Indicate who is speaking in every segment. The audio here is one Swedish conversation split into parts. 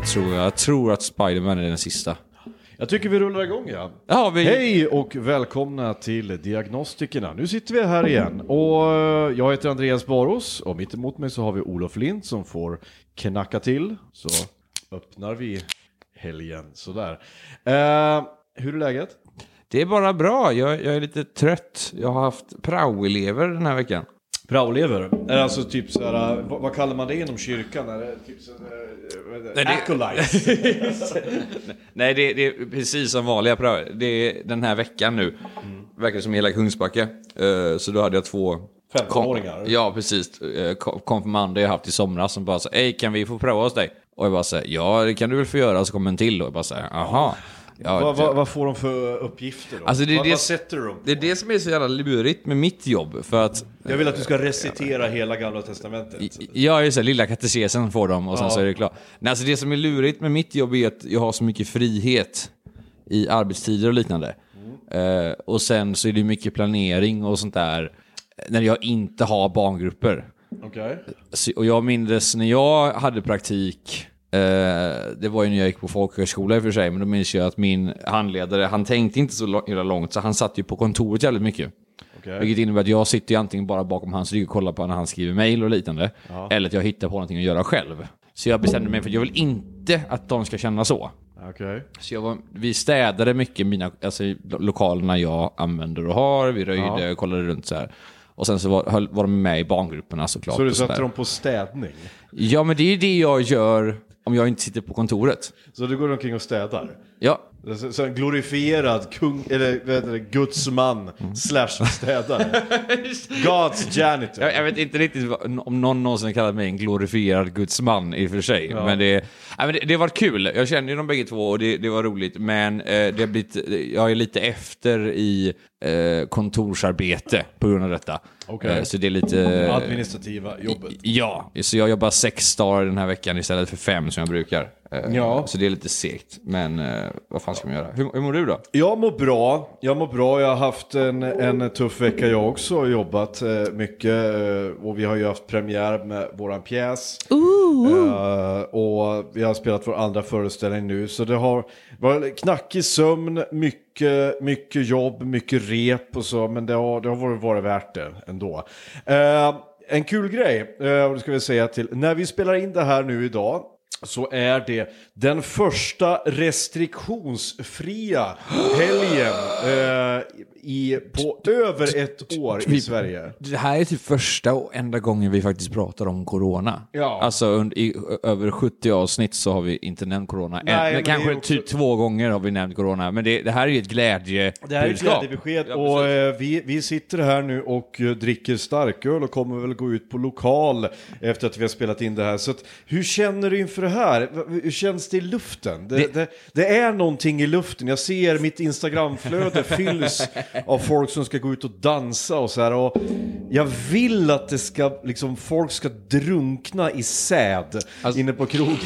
Speaker 1: tror jag. jag tror att Spiderman är den sista.
Speaker 2: Jag tycker vi rullar igång ja.
Speaker 1: Ja, vi...
Speaker 2: Hej och välkomna till Diagnostikerna. Nu sitter vi här igen och eh, jag heter Andreas Baros och mitt emot mig så har vi Olof Lind som får knacka till. Så öppnar vi helgen sådär. Eh, hur är läget?
Speaker 1: Det är bara bra. Jag, jag är lite trött. Jag har haft praoelever den här veckan.
Speaker 2: Praoelever? Är alltså typ såhär, eh, vad, vad kallar man det inom kyrkan? Är det typ är det?
Speaker 1: Nej, det-
Speaker 2: Acolytes?
Speaker 1: Nej, det, det är precis som vanliga prao. Det är den här veckan nu. Verkar som hela Kungsbacka. Eh, Så då hade jag två...
Speaker 2: 15-åringar?
Speaker 1: Ja, precis. Konfirmander jag haft i somras som bara sa Hej, kan vi få prova hos dig? Och jag bara säger ja det kan du väl få göra. Så kommer en till och jag bara säger aha. Ja,
Speaker 2: vad, vad, vad får de för uppgifter då?
Speaker 1: Alltså, det är
Speaker 2: vad,
Speaker 1: det-
Speaker 2: vad sätter dem på?
Speaker 1: Det är det som är så jävla lurigt med mitt jobb. För att
Speaker 2: Jag vill att du ska recitera hela gamla testamentet.
Speaker 1: Ja, just det. Lilla katekesen får de och sen
Speaker 2: Ja.
Speaker 1: så är det klart. Nej, alltså det som är lurigt med mitt jobb är att jag har så mycket frihet i arbetstider och liknande. Eh, och sen så är det mycket planering och sånt där när jag inte har barngrupper.
Speaker 2: Okej.
Speaker 1: Så, och jag minns när jag hade praktik, eh, det var ju när jag gick på folkhögskola i och för sig, men då minns jag att min handledare, han tänkte inte så himla långt, så han satt ju på kontoret jävligt mycket.
Speaker 2: Okej.
Speaker 1: Vilket innebär att jag sitter ju antingen bara bakom hans rygg och kollar på när han skriver mejl och liknande, eller att jag hittar på någonting att göra själv. Så jag bestämde mig för att jag vill inte att de ska känna så.
Speaker 2: Okej.
Speaker 1: Så jag var, vi städade mycket mina, alltså, lo- lokalerna jag använder och har, vi röjde, kollade runt så här. Och sen så var, var de med i barngrupperna såklart.
Speaker 2: Så du
Speaker 1: och så
Speaker 2: satte dem på städning?
Speaker 1: Ja, men det är ju det jag gör om jag inte sitter på kontoret.
Speaker 2: Så du går omkring och städar?
Speaker 1: Ja,
Speaker 2: Så, en glorifierad kung, eller vad heter det, Guds man slash städare. God's janitor.
Speaker 1: jag, jag vet inte riktigt om någon någonsin kallat mig en glorifierad gudsman i och för sig. Men, det, nej, men det, det var kul. Jag känner ju dem bägge två och det, det var roligt. Men eh, det har blivit, jag är lite efter i eh, kontorsarbete på grund av detta.
Speaker 2: Okej.
Speaker 1: Eh, så det är lite...
Speaker 2: Administrativa jobbet.
Speaker 1: Ja, så jag jobbar sex dagar den här veckan istället för fem som jag brukar. Eh,
Speaker 2: Ja.
Speaker 1: Så det är lite segt, men eh, vad fan ska man göra? Hur, hur mår du då?
Speaker 2: Jag mår bra, jag mår bra, jag har haft en, en tuff vecka jag också, och jobbat eh, mycket och vi har ju haft premiär med våran pjäs. Eh, och vi har spelat vår andra föreställning nu, så det har varit knackig sömn, mycket, mycket jobb, mycket rep och så, men det har, det har varit, varit värt det ändå. En kul grej, och det ska vi säga till, när vi spelar in det här nu idag, så är det den första restriktionsfria helgen eh, i, på över ett år i Sverige.
Speaker 1: Det här är typ första och enda gången vi faktiskt pratar om corona.
Speaker 2: Ja.
Speaker 1: Alltså under, i över 70 avsnitt så har vi inte nämnt corona.
Speaker 2: Nej,
Speaker 1: en,
Speaker 2: men det är
Speaker 1: kanske
Speaker 2: också-
Speaker 1: typ två gånger har vi nämnt corona. Men det, det här är ju ett glädje
Speaker 2: Det här är ett glädjebesked
Speaker 1: Ja,
Speaker 2: och eh, vi, vi sitter här nu och eh, dricker starköl och kommer väl gå ut på lokal efter att vi har spelat in det här. Så att, hur känner du inför det här? Hur känns det i luften? Det, det...
Speaker 1: Det-
Speaker 2: Det, är någonting i luften. Jag ser mitt Instagramflöde fylls av folk som ska gå ut och dansa och så här. Och jag vill att det ska, liksom, folk ska drunkna i säd
Speaker 1: Alltså-
Speaker 2: inne på krogen.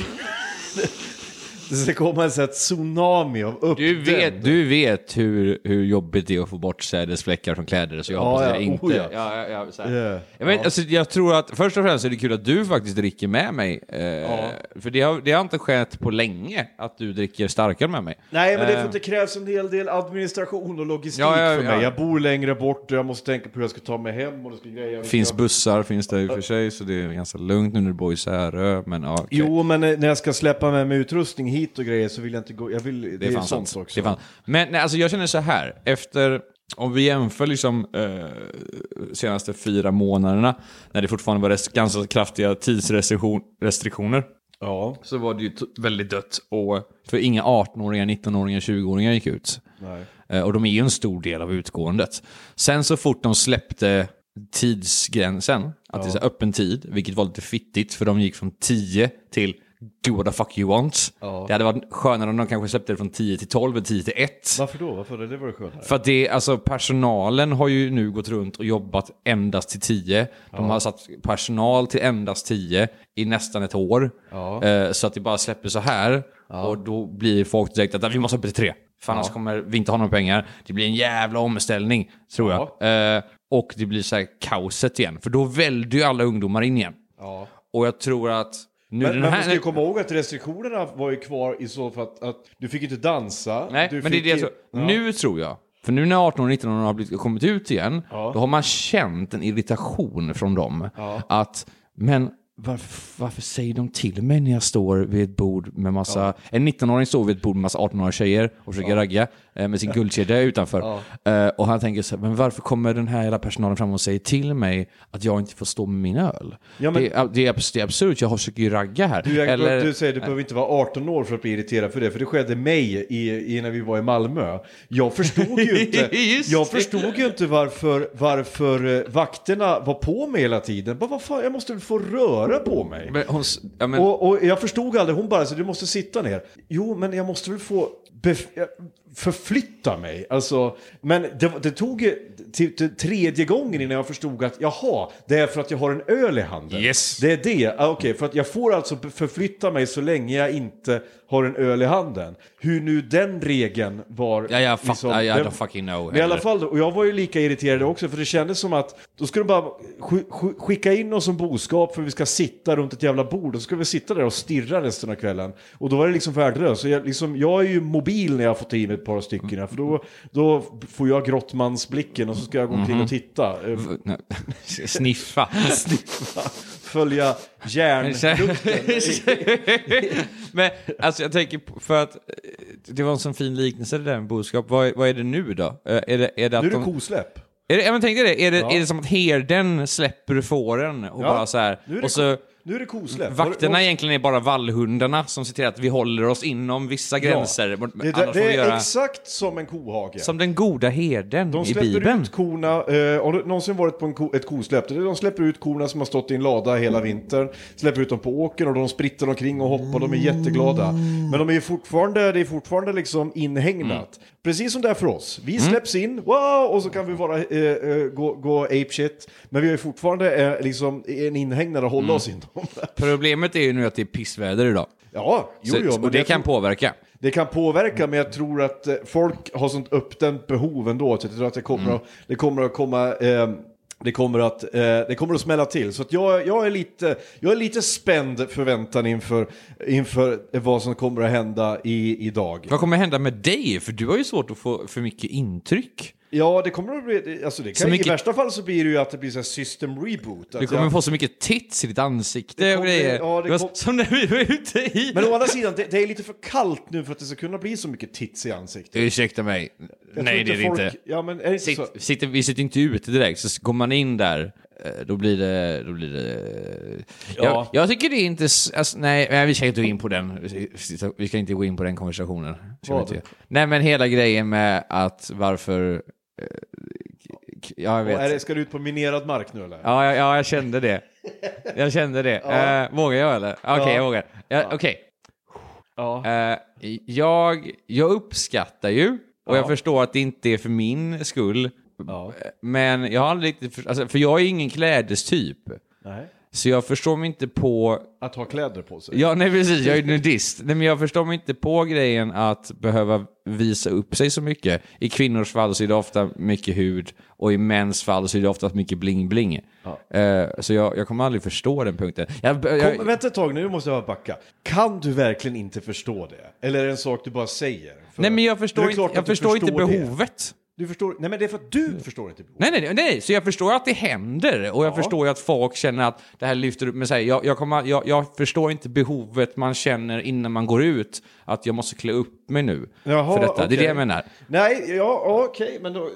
Speaker 2: Det ska komma en sån här tsunami av uppdämd.
Speaker 1: Du vet, du vet hur, hur jobbigt det är att få bort sädesfläckar från kläder, så jag
Speaker 2: Ja,
Speaker 1: hoppas
Speaker 2: ja,
Speaker 1: jag inte...
Speaker 2: oh
Speaker 1: ja.
Speaker 2: ja.
Speaker 1: Ja, ja.
Speaker 2: Yeah.
Speaker 1: Jag, vet, alltså, jag tror att först och främst är det kul att du faktiskt dricker med mig. Eh, För det har, det har inte skett på länge att du dricker starkare med mig.
Speaker 2: Nej, men det, är för
Speaker 1: Eh,
Speaker 2: att det krävs en hel del administration och logistik
Speaker 1: Ja, ja,
Speaker 2: för mig.
Speaker 1: ja.
Speaker 2: Jag bor längre bort och jag måste tänka på hur jag ska ta mig hem och det ska grejer.
Speaker 1: finns bussar, finns det i och för sig, så det är ganska lugnt nu när du bor i Särö. Men ja, okej.
Speaker 2: Jo, men när jag ska släppa med mig utrustning hit och grejer så vill jag inte gå... Jag vill, det,
Speaker 1: Det är
Speaker 2: sånt
Speaker 1: sant.
Speaker 2: också.
Speaker 1: Det. Men nej, alltså, jag känner så här, efter, om vi jämför liksom eh, senaste fyra månaderna, när det fortfarande var ganska kraftiga tidsrestriktioner,
Speaker 2: Ja.
Speaker 1: så var det ju väldigt dött. Och för inga 18-åringar, 19-åringar, 20-åringar gick ut.
Speaker 2: Nej.
Speaker 1: Eh, Och de är ju en stor del av utgåendet. Sen så fort de släppte tidsgränsen, att det är öppen tid, vilket var lite fittigt för de gick från 10 till do what the fuck you want.
Speaker 2: Ja.
Speaker 1: Det hade varit skönare om de kanske släppte det från 10 till 12 eller 10 till 1.
Speaker 2: Varför då? Varför det? Det var skönare.
Speaker 1: För att det, alltså personalen har ju nu gått runt och jobbat endast till 10. De har satt personal till endast 10 i nästan ett år.
Speaker 2: Ja.
Speaker 1: Eh, så att det bara släpper så här. Och då blir folk direkt att "Ah, vi måste upp till 3. För annars kommer vi inte ha några pengar. Det blir en jävla omställning, tror jag. Eh, och det blir så här kaoset igen. För då väljer ju alla ungdomar in igen.
Speaker 2: Ja.
Speaker 1: Och jag tror att nu
Speaker 2: Men, men man ska ju komma ihåg att restriktionerna var ju kvar i så fall att, att du fick inte dansa.
Speaker 1: Nej, men det är det jag tror. Nu tror jag, för nu när 18 och 19 har blivit, kommit ut igen,
Speaker 2: Ja.
Speaker 1: då har man känt en irritation från dem.
Speaker 2: Ja.
Speaker 1: Att, men varför, varför säger de till mig när jag står vid ett bord med massa... En 19-åring står vid ett bord med massa 18-åriga tjejer och försöker ragga eh, med sin guldkedja utanför. Eh, och han tänker så här, men varför kommer den här hela personalen fram och säger till mig att jag inte får stå med min öl?
Speaker 2: Ja, men-
Speaker 1: det, är, det, är, det är absurt, jag försöker ju ragga här.
Speaker 2: Du, jag,
Speaker 1: Eller-
Speaker 2: du säger du behöver inte vara 18 år för att bli irriterad för det, för det skedde mig i, i när vi var i Malmö. Jag förstod ju inte, jag förstod ju inte varför, varför eh, vakterna var på mig hela tiden. Bara, vad fan, jag måste väl få röra på mig.
Speaker 1: Men hon, ja, men,
Speaker 2: Och, och jag förstod aldrig, hon bara så du måste sitta ner. Jo, men jag måste väl få förflytta mig. Alltså, men det, det tog till, till tredje gången innan jag förstod att jaha, det är för att jag har en öl i handen.
Speaker 1: Yes.
Speaker 2: Det är det, Ah, okej, för att jag får alltså förflytta mig så länge jag inte har en öl i handen. Hur nu den regeln var.
Speaker 1: ja, jag fattar, I, I
Speaker 2: den-
Speaker 1: don't fucking know.
Speaker 2: men i alla fall, och jag var ju lika irriterad också för det kändes som att då ska de bara sk- sk- skicka in oss som boskap för vi ska sitta runt ett jävla bord och så ska vi sitta där och stirra resten av kvällen. Och då var det liksom värdelöst. Så jag, liksom, jag är ju mobil när jag får ta i mig ett par stycken för då, då får jag grottmansblicken och så ska jag gå omkring och titta.
Speaker 1: Nej, Sniffa.
Speaker 2: Följa järnlukten.
Speaker 1: Men alltså jag tänker på- för att eh, det var en sån fin liknelse det där med boskap. Vad, är- vad är det nu då? Eh, Är det, är det att
Speaker 2: Nu är det
Speaker 1: de,
Speaker 2: kosläpp.
Speaker 1: är det, ja, men tänk dig det, är det,
Speaker 2: Ja.
Speaker 1: är det som att herden släpper fåren och
Speaker 2: Ja,
Speaker 1: bara så här, och så
Speaker 2: nu är det kosläpp.
Speaker 1: vakterna
Speaker 2: Har-
Speaker 1: egentligen är bara vallhundarna som ser till att vi håller oss inom vissa gränser.
Speaker 2: Ja. Det, det, det är
Speaker 1: göra
Speaker 2: exakt som en kohage.
Speaker 1: som den goda herden
Speaker 2: De
Speaker 1: i
Speaker 2: släpper
Speaker 1: Bibeln.
Speaker 2: ut korna, eh, har du någonsin varit på ko, ett kosläpp? De släpper ut korna som har stått i en lada hela vintern, släpper ut dem på åkern och de spritter omkring och hoppar, de är jätteglada. Men de är fortfarande, det är fortfarande liksom inhägnat. Precis som det är för oss. Vi släpps in, wow, och så kan vi bara eh, eh, gå, gå ape shit. Men vi har ju fortfarande eh, liksom en inhägnad att hålla oss inom.
Speaker 1: Problemet är ju nu att det är pissväder idag.
Speaker 2: ja, jo,
Speaker 1: Så,
Speaker 2: jo, men
Speaker 1: och det
Speaker 2: jag
Speaker 1: kan
Speaker 2: tror-
Speaker 1: påverka.
Speaker 2: det kan påverka, men jag tror att eh, folk har sånt uppdämt behov ändå. Så jag tror att det kommer,
Speaker 1: Mm.
Speaker 2: att, det kommer att komma... Eh, det kommer, att, eh, det kommer att smälla till. Så att jag, jag, är lite, jag är lite spänd förväntan inför, inför vad som kommer att hända i, idag.
Speaker 1: Vad kommer hända med dig? För du har ju svårt att få för mycket intryck.
Speaker 2: Ja, det kommer att bli... Alltså det
Speaker 1: Så
Speaker 2: kan,
Speaker 1: mycket-
Speaker 2: I värsta fall så blir det ju att det blir så här system reboot.
Speaker 1: Du
Speaker 2: Att
Speaker 1: kommer
Speaker 2: jag,
Speaker 1: få så mycket tits i ditt ansikte
Speaker 2: Det
Speaker 1: och
Speaker 2: kommer-
Speaker 1: grejer.
Speaker 2: ja, det
Speaker 1: var
Speaker 2: kom-
Speaker 1: Som när vi var ute i...
Speaker 2: men å andra sidan, det, det är lite för kallt nu för att det ska kunna bli så mycket tits i ansiktet.
Speaker 1: Ursäkta mig.
Speaker 2: Jag
Speaker 1: Nej, det är det
Speaker 2: folk,
Speaker 1: inte.
Speaker 2: Ja, men är det inte
Speaker 1: Sitt,
Speaker 2: så?
Speaker 1: sitter, vi sitter inte ute direkt, så går man in där, eh, då blir det... Då blir det
Speaker 2: Ja.
Speaker 1: jag, jag tycker det är inte... Alltså, nej, nej, vi ska inte gå in på den. Vi ska inte gå in på den konversationen. Inte. Nej, men hela grejen med att varför... eh, Ja, jag
Speaker 2: Och är
Speaker 1: vet.
Speaker 2: det, ska du ut på minerad mark nu eller?
Speaker 1: Ja, ja, ja, jag kände det. Jag kände det. Eh, vågar jag eller? Okej,
Speaker 2: Ja.
Speaker 1: jag vågar. Ja, Okej.
Speaker 2: Ja.
Speaker 1: Eh, jag, jag uppskattar ju, och
Speaker 2: Ja.
Speaker 1: jag förstår att det inte är för min skull,
Speaker 2: Ja.
Speaker 1: men jag har aldrig riktigt, för, alltså, för jag är ingen klädestyp.
Speaker 2: Nej.
Speaker 1: Så jag förstår mig inte på...
Speaker 2: Att ha kläder på sig.
Speaker 1: Ja, nej precis, jag är nudist. Nej, men jag förstår mig inte på grejen att behöva visa upp sig så mycket. I kvinnors fall så är det ofta mycket hud och i mäns fall så är det oftast mycket bling-bling. Eh, så jag, jag kommer aldrig förstå den punkten. Jag, jag,
Speaker 2: Kom, vänta ett tag, nu måste jag backa. Kan du verkligen inte förstå det? Eller är det en sak du bara säger? För-
Speaker 1: nej, men jag förstår, inte, jag förstår inte
Speaker 2: det. Du förstår, nej men det är för att du förstår inte behovet.
Speaker 1: Nej, nej, nej, nej, så jag förstår att det händer och jag förstår ju att folk känner att det här lyfter upp, men så här, jag, jag, kommer, jag, jag förstår inte behovet man känner innan man går ut, att jag måste klä upp mig nu
Speaker 2: Jaha,
Speaker 1: för detta. Det är det jag menar.
Speaker 2: Nej, ja, ja, okej, men då,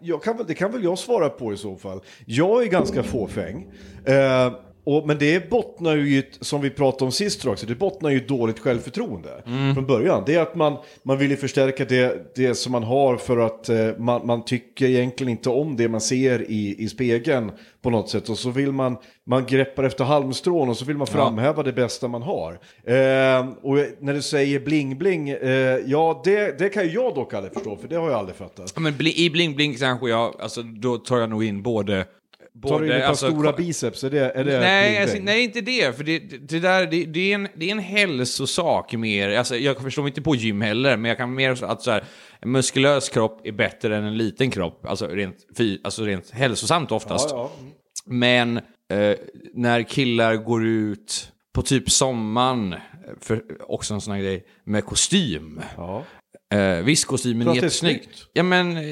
Speaker 2: ja, kan, det kan väl jag svara på i så fall. Jag är ganska fåfäng. Eh, och, men det bottnar ju i, som vi pratade om sist också, det bottnar ju i dåligt självförtroende från början. Det är att man, man vill ju förstärka det, det som man har för att eh, man, man tycker egentligen inte om det man ser i, i spegeln på något sätt. Och så vill man, man greppar efter halmstrån och så vill man framhäva det bästa man har. Eh, och när du säger bling-bling, eh, ja det, det kan ju jag dock aldrig förstå, för det har jag aldrig fattat.
Speaker 1: Ja, Men i Bling Bling kanske jag, alltså då tar jag nog in både...
Speaker 2: Tar du in ett par
Speaker 1: alltså,
Speaker 2: stora biceps? Är det, är det
Speaker 1: Nej, alltså, nej, inte det. För det, det, där, det, det, är en, det är en hälsosak mer. Alltså, jag förstår mig inte på gym heller, men jag kan mer att så här, en muskulös kropp är bättre än en liten kropp. Alltså rent, alltså rent hälsosamt oftast.
Speaker 2: Ja, ja.
Speaker 1: Men eh, när killar går ut på typ sommaren, för också en sån här grej, med kostym.
Speaker 2: Ja.
Speaker 1: Eh, visst, kostymen är
Speaker 2: är snyggt.
Speaker 1: Ja, men eh,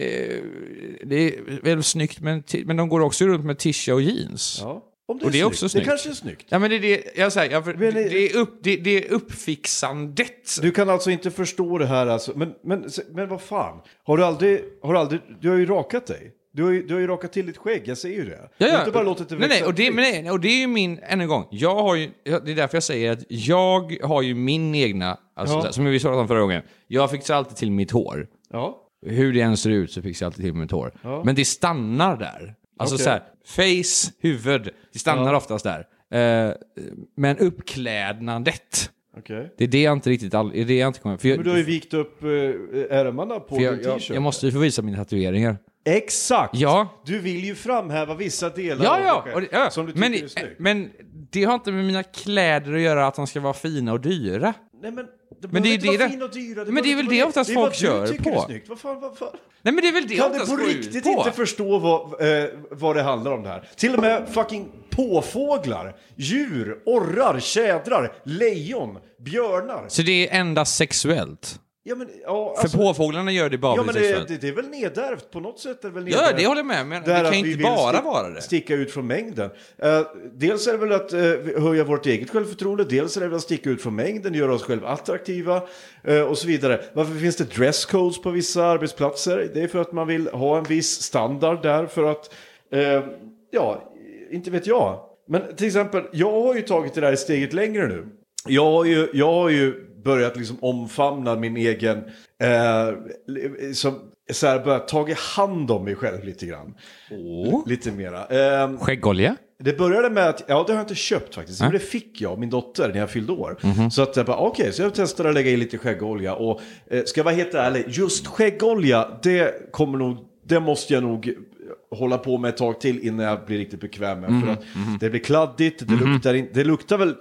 Speaker 1: det är väl snyggt, men, men de går också runt med tisha och jeans.
Speaker 2: Ja. Om det
Speaker 1: Och det är
Speaker 2: snyggt.
Speaker 1: också snyggt.
Speaker 2: Det kanske är snyggt.
Speaker 1: Ja, men det är det, jag säger, jag,
Speaker 2: det-
Speaker 1: det, är upp, det, det är uppfixandet.
Speaker 2: Du kan alltså inte förstå det här alltså. Men, men, men vad fan. Har du aldrig, har du aldrig, du har ju rakat dig. Du har ju, du har ju rakat till ditt skägg, jag säger ju det. Du har inte bara låtit det
Speaker 1: nej,
Speaker 2: växa
Speaker 1: nej, och det, men nej, och det är ju min, än en gång, jag har ju, det är därför jag säger att jag har ju min egna, alltså,
Speaker 2: Ja.
Speaker 1: som vi pratade om förra gången, jag fixar alltid till mitt hår.
Speaker 2: Ja.
Speaker 1: Hur det än ser ut så fixar jag alltid till mitt hår.
Speaker 2: Ja.
Speaker 1: Men det stannar där. Alltså
Speaker 2: Okej.
Speaker 1: så här, face, huvud, det stannar
Speaker 2: Ja.
Speaker 1: oftast där. Eh, men uppklädnadet,
Speaker 2: Okej.
Speaker 1: det är det jag inte riktigt, all, är det jag inte kommer... För jag,
Speaker 2: Men du har ju vikt upp eh, ärmarna på
Speaker 1: jag,
Speaker 2: din
Speaker 1: jag,
Speaker 2: t-shirt.
Speaker 1: jag måste ju få visa mina tatueringar.
Speaker 2: Exakt!
Speaker 1: Ja.
Speaker 2: Du vill ju framhäva vissa delar
Speaker 1: Ja,
Speaker 2: av
Speaker 1: ja,
Speaker 2: dig själv
Speaker 1: det, ja.
Speaker 2: som du tycker
Speaker 1: men,
Speaker 2: är snyggt.
Speaker 1: men det har inte med mina kläder att göra att de ska vara fina och dyra.
Speaker 2: Nej men, det
Speaker 1: Men det är ju det
Speaker 2: vara
Speaker 1: det-
Speaker 2: fin och dyra.
Speaker 1: Men det är väl det oftast
Speaker 2: det
Speaker 1: folk kör på.
Speaker 2: Är snyggt. Vad fan, vad fan?
Speaker 1: Nej men det är väl det
Speaker 2: Kan du på riktigt
Speaker 1: på.
Speaker 2: inte förstå vad, eh, vad det handlar om det här? Till och med fucking påfåglar, djur, orrar, tjädrar, lejon, björnar.
Speaker 1: Så det är endast sexuellt?
Speaker 2: Ja men, ja,
Speaker 1: För
Speaker 2: alltså,
Speaker 1: påfåglarna gör det bara
Speaker 2: ja,
Speaker 1: för
Speaker 2: men det, det, det är väl nedärvt på något sätt? Är det väl
Speaker 1: Ja, det håller jag med men det kan
Speaker 2: vi
Speaker 1: inte bara vara det.
Speaker 2: Sticka ut från mängden. Eh, dels är det väl att uh, höja vårt eget självförtroende, dels är det väl att sticka ut från mängden, göra oss själva attraktiva eh, och så vidare. Varför finns det dresscodes på vissa arbetsplatser? Det är för att man vill ha en viss standard där för att, ja, inte vet jag. Men till exempel, jag har ju tagit det där steget längre nu. Jag har ju, jag har ju börjat liksom omfamna min egen, eh, som, så här, börjat tagit hand om mig själv lite grann.
Speaker 1: Åh.
Speaker 2: Lite mera. Eh,
Speaker 1: Skäggolja?
Speaker 2: det började med att, ja det har jag inte köpt faktiskt, men det fick jag av min dotter när jag fyllde år. Så att jag bara, okej, så jag testade att lägga i lite skäggolja och eh, ska jag vara helt ärlig, just skäggolja, det kommer nog, det måste jag nog hålla på med ett tag till innan jag blir riktigt bekväm med. För att det blir kladdigt, det, luktar in, det luktar väl,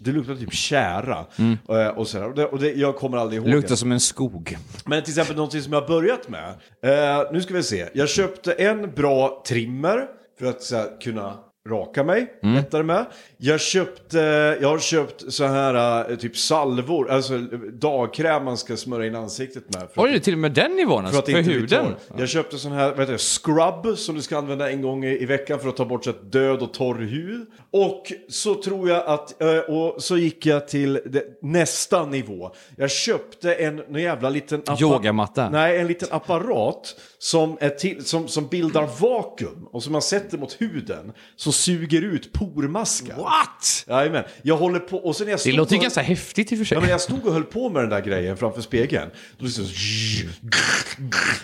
Speaker 2: det luktar typ kära. Eh, och så och det, och det, jag kommer aldrig ihåg
Speaker 1: Luktar
Speaker 2: det.
Speaker 1: som en skog.
Speaker 2: Men till exempel någonting som jag har börjat med. Eh, nu ska vi se. Jag köpte en bra trimmer för att här, kunna raka mig lättare med. Jag köpte, jag har köpt så här eh, typ salvor, alltså dagkräm man ska smörja in ansiktet med. För
Speaker 1: Oj, det är till och med den nivån
Speaker 2: för
Speaker 1: alltså,
Speaker 2: att
Speaker 1: för,
Speaker 2: inte bli
Speaker 1: huden.
Speaker 2: Jag köpte sån här vad heter det, scrub som du ska använda en gång i, i veckan för att ta bort så att död och torr hud. Och så tror jag att, eh, och så gick jag till det, nästa nivå. Jag köpte en, en jävla liten...
Speaker 1: Yogamatta.
Speaker 2: Nej, en liten apparat som, är till, som, som bildar vakuum och som man sätter mot huden som suger ut pormaskar.
Speaker 1: What?
Speaker 2: Jajamän. Jag håller på, och sen när jag
Speaker 1: Det
Speaker 2: stod
Speaker 1: låter ju ganska häftigt i och för sig.
Speaker 2: Ja, men jag stod och höll på med den där grejen framför spegeln. Då liksom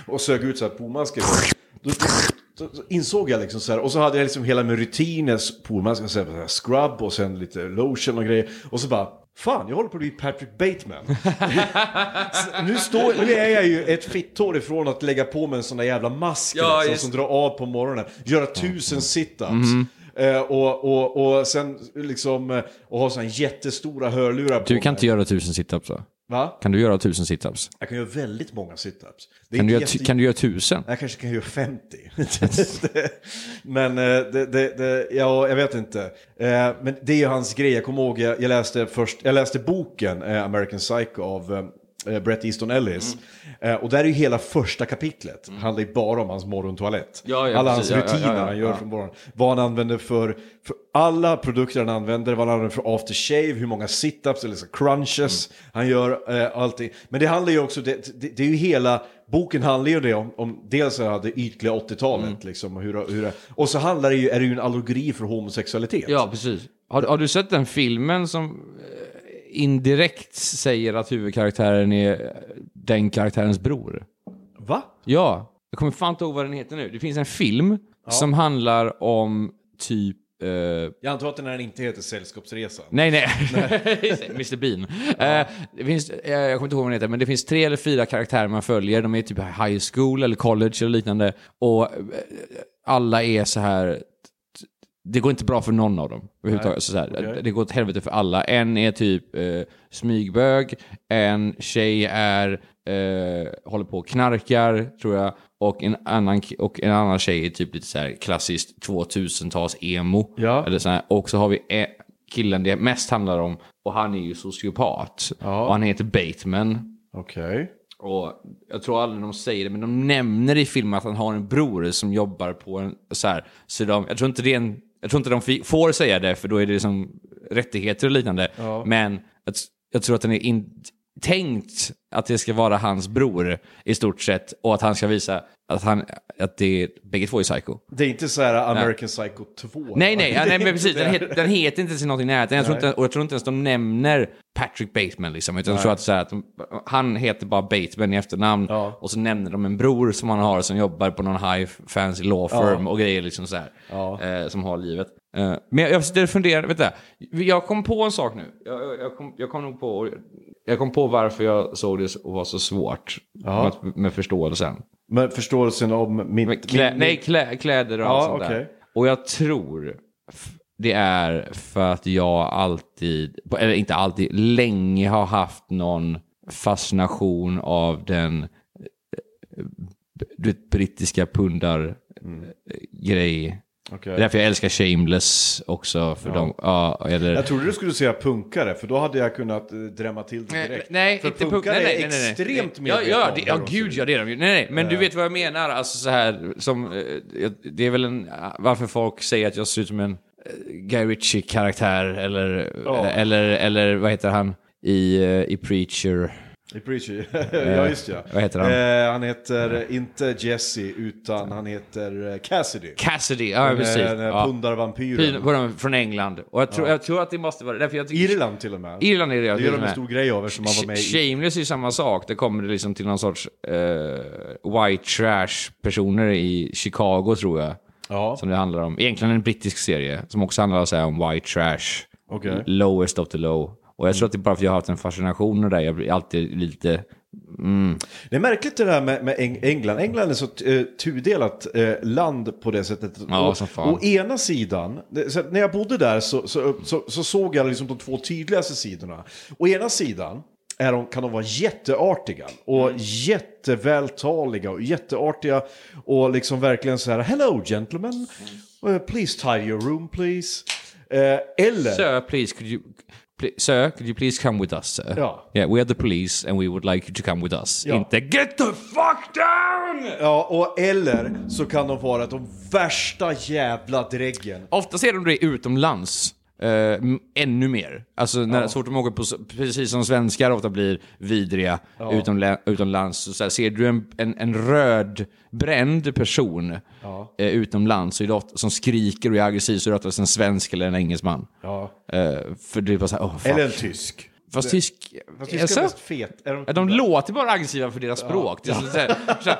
Speaker 2: och sög ut så här pormasker. Då, då, då insåg jag liksom så här, och så hade jag liksom hela min så här, scrub och sen lite lotion och grejer. Och så bara, fan jag håller på att bli Patrick Bateman. Nu, står, nu är jag ju ett fitthår ifrån att lägga på mig en sån där jävla mask
Speaker 1: Ja,
Speaker 2: liksom,
Speaker 1: just-
Speaker 2: som drar av på morgonen. Göra tusen situps. Eh, och, och, och sen liksom, eh, och ha sådana jättestora hörlurar på
Speaker 1: Du kan
Speaker 2: mig.
Speaker 1: inte göra tusen situps då?
Speaker 2: Va?
Speaker 1: Kan du göra tusen situps?
Speaker 2: Jag kan göra väldigt många situps. Det är
Speaker 1: Kan du, göra,
Speaker 2: jätte-
Speaker 1: kan du göra tusen?
Speaker 2: Jag kanske kan göra 50. men eh, det, det, det, ja, jag vet inte. Eh, Men det är ju hans grej. Jag kommer ihåg, jag, jag, läste, först, jag läste boken eh, American Psycho av Brett Easton Ellis.
Speaker 1: Mm.
Speaker 2: Eh, Och där är ju hela första kapitlet. handlar ju bara om hans morgontoalett.
Speaker 1: Ja, ja,
Speaker 2: alla
Speaker 1: precis.
Speaker 2: hans
Speaker 1: Ja,
Speaker 2: rutiner han gör från morgonen. Vad han använder för, för alla produkter han använder. Vad han använder för aftershave, hur många situps eller så crunches
Speaker 1: Mm.
Speaker 2: han gör. Eh, allting. Men det handlar ju också, det, det, det är ju hela, boken handlar ju det om, om dels det ytliga 80-talet.
Speaker 1: Mm.
Speaker 2: Liksom, och, hur, hur, och så handlar det ju, är det ju en allegori för homosexualitet.
Speaker 1: Ja, precis. Har, har du sett den filmen som eh, indirekt säger att huvudkaraktären är den karaktärens bror?
Speaker 2: Va?
Speaker 1: Ja, jag kommer fan inte ihåg vad den heter nu. Det finns en film som handlar om typ... eh,
Speaker 2: Jag antar att den här inte heter Sällskapsresan.
Speaker 1: nej, nej. Mr Bean. Eh, det finns, eh, jag kommer inte ihåg vad den heter, men det finns tre eller fyra karaktärer man följer. De är typ high school eller college eller liknande. Och alla är så här... Det går inte bra för någon av dem. överhuvudtaget. Så så här,
Speaker 2: okej.
Speaker 1: Det går åt helvete för alla. En är typ eh, smygbög, en tjej är, eh, håller på och knarkar, tror jag. Och en annan, och en annan tjej är typ lite så här klassiskt 2000-tals emo.
Speaker 2: Ja.
Speaker 1: Eller så här. Och så har vi e- killen det mest handlar om, och han är ju sociopat.
Speaker 2: Ja.
Speaker 1: Och han heter Bateman.
Speaker 2: Okej.
Speaker 1: Och jag tror aldrig de säger det, men de nämner i filmen att han har en bror som jobbar på en så här. Så de, jag tror inte det är en, jag tror inte de får säga det, för då är det liksom rättigheter och liknande. Men jag, jag tror att den är in, tänkt att det ska vara hans bror i stort sett och att han ska visa att, han, att det är, bägge två är psycho.
Speaker 2: Det är inte så här American Psycho 2?
Speaker 1: Nej, nej, ja, nej men precis. Den, het, den heter inte till någonting i närheten. Jag tror inte, och jag tror inte ens de nämner Patrick Bateman. Liksom, utan jag tror att, så här, att de, han heter bara Bateman i efternamn.
Speaker 2: Ja.
Speaker 1: Och så nämner de en bror som han har som jobbar på någon high fancy law firm och grejer liksom så här,
Speaker 2: Ja.
Speaker 1: eh, som har livet. Eh, men jag, jag funderar, vet du, jag kom på en sak nu. Jag, jag, jag, kom, jag kom nog på, jag kom på varför jag såg det och var så svårt
Speaker 2: Ja.
Speaker 1: med, med förståelsen.
Speaker 2: Men förståelsen om mitt...
Speaker 1: Men klä,
Speaker 2: min-
Speaker 1: nej, klä, kläder och
Speaker 2: Ja,
Speaker 1: allt sånt
Speaker 2: okej.
Speaker 1: där. Och jag tror det är för att jag alltid, eller inte alltid, länge har haft någon fascination av den eh, du vet, brittiska pundar
Speaker 2: Mm. Okej.
Speaker 1: Det är därför jag älskar Shameless också. För dem, ja, eller...
Speaker 2: Jag trodde du skulle säga punkare, för då hade jag kunnat eh, drämma till det direkt.
Speaker 1: Nej,
Speaker 2: för
Speaker 1: inte
Speaker 2: punkare
Speaker 1: nej, nej,
Speaker 2: är
Speaker 1: nej,
Speaker 2: extremt
Speaker 1: ja,
Speaker 2: medvetna
Speaker 1: ja,
Speaker 2: om
Speaker 1: det, ja, gud ja, det är de ju. Nej, nej, men du vet vad jag menar. Alltså så här, som, eh, det är väl en, varför folk säger att jag ser ut som en eh, Guy Ritchie-karaktär, eller,
Speaker 2: Ja.
Speaker 1: eh, eller, eller vad heter han i, i Preacher?
Speaker 2: I Preacher. ja, just ja.
Speaker 1: vad heter han?
Speaker 2: Eh, han heter inte Jesse, utan han heter eh, Cassidy.
Speaker 1: Cassidy, ja
Speaker 2: Den,
Speaker 1: precis.
Speaker 2: eh, Den
Speaker 1: Ja.
Speaker 2: pundarvampyren.
Speaker 1: Dem Från England. Och jag tror, jag tror att det måste vara därför jag tycker,
Speaker 2: Irland till och med.
Speaker 1: Irland är det
Speaker 2: det gör de en stor grej av eftersom han var med i...
Speaker 1: Shameless är ju samma sak. Det kommer det liksom till någon sorts eh, white trash-personer i Chicago, tror jag.
Speaker 2: Ja,
Speaker 1: Som det handlar om. Egentligen en brittisk serie som också handlar så om white trash.
Speaker 2: okej.
Speaker 1: Lowest of the low. Och jag tror att det är bara för att jag har haft en fascination av det. Jag blir alltid lite... Mm.
Speaker 2: Det är märkligt det där med, med Eng- England. England är så uh, tudelat eh, land på det sättet.
Speaker 1: Ja,
Speaker 2: Och-. Å ena sidan, så när jag bodde där så, så, så, så såg jag liksom de två tydligaste sidorna. Å ena sidan är de, kan de vara jätteartiga och
Speaker 1: Mm.
Speaker 2: jättevältaliga och jätteartiga och liksom verkligen så här Hello gentlemen,
Speaker 1: Mm.
Speaker 2: uh, please tidy your room please. Eh, eller...
Speaker 1: Sir, please, could you... Sir, could you please come with us, sir?
Speaker 2: Ja.
Speaker 1: Yeah, we are the police and we would like you to come with us.
Speaker 2: Ja.
Speaker 1: Inte get the fuck down!
Speaker 2: Ja, och eller så kan de vara de värsta jävla dräggen.
Speaker 1: Ofta ser de det utomlands. M- ännu mer. Alltså när, så fort de åker på, precis som svenskar ofta blir vidriga utomla, utomlands. Så, så här, ser du en, en, en röd bränd person utomlands så är det ofta, som skriker och är aggressiv så är det oftast en svensk eller en engelsman.
Speaker 2: Ja.
Speaker 1: Eh, för det är bara såhär, oh, fuck.
Speaker 2: Eller en tysk.
Speaker 1: Fast tysk...
Speaker 2: Fast tyskar är mest fet. Är de,
Speaker 1: Ja, de låter bara aggressiva för deras språk. Det är så, här, så här,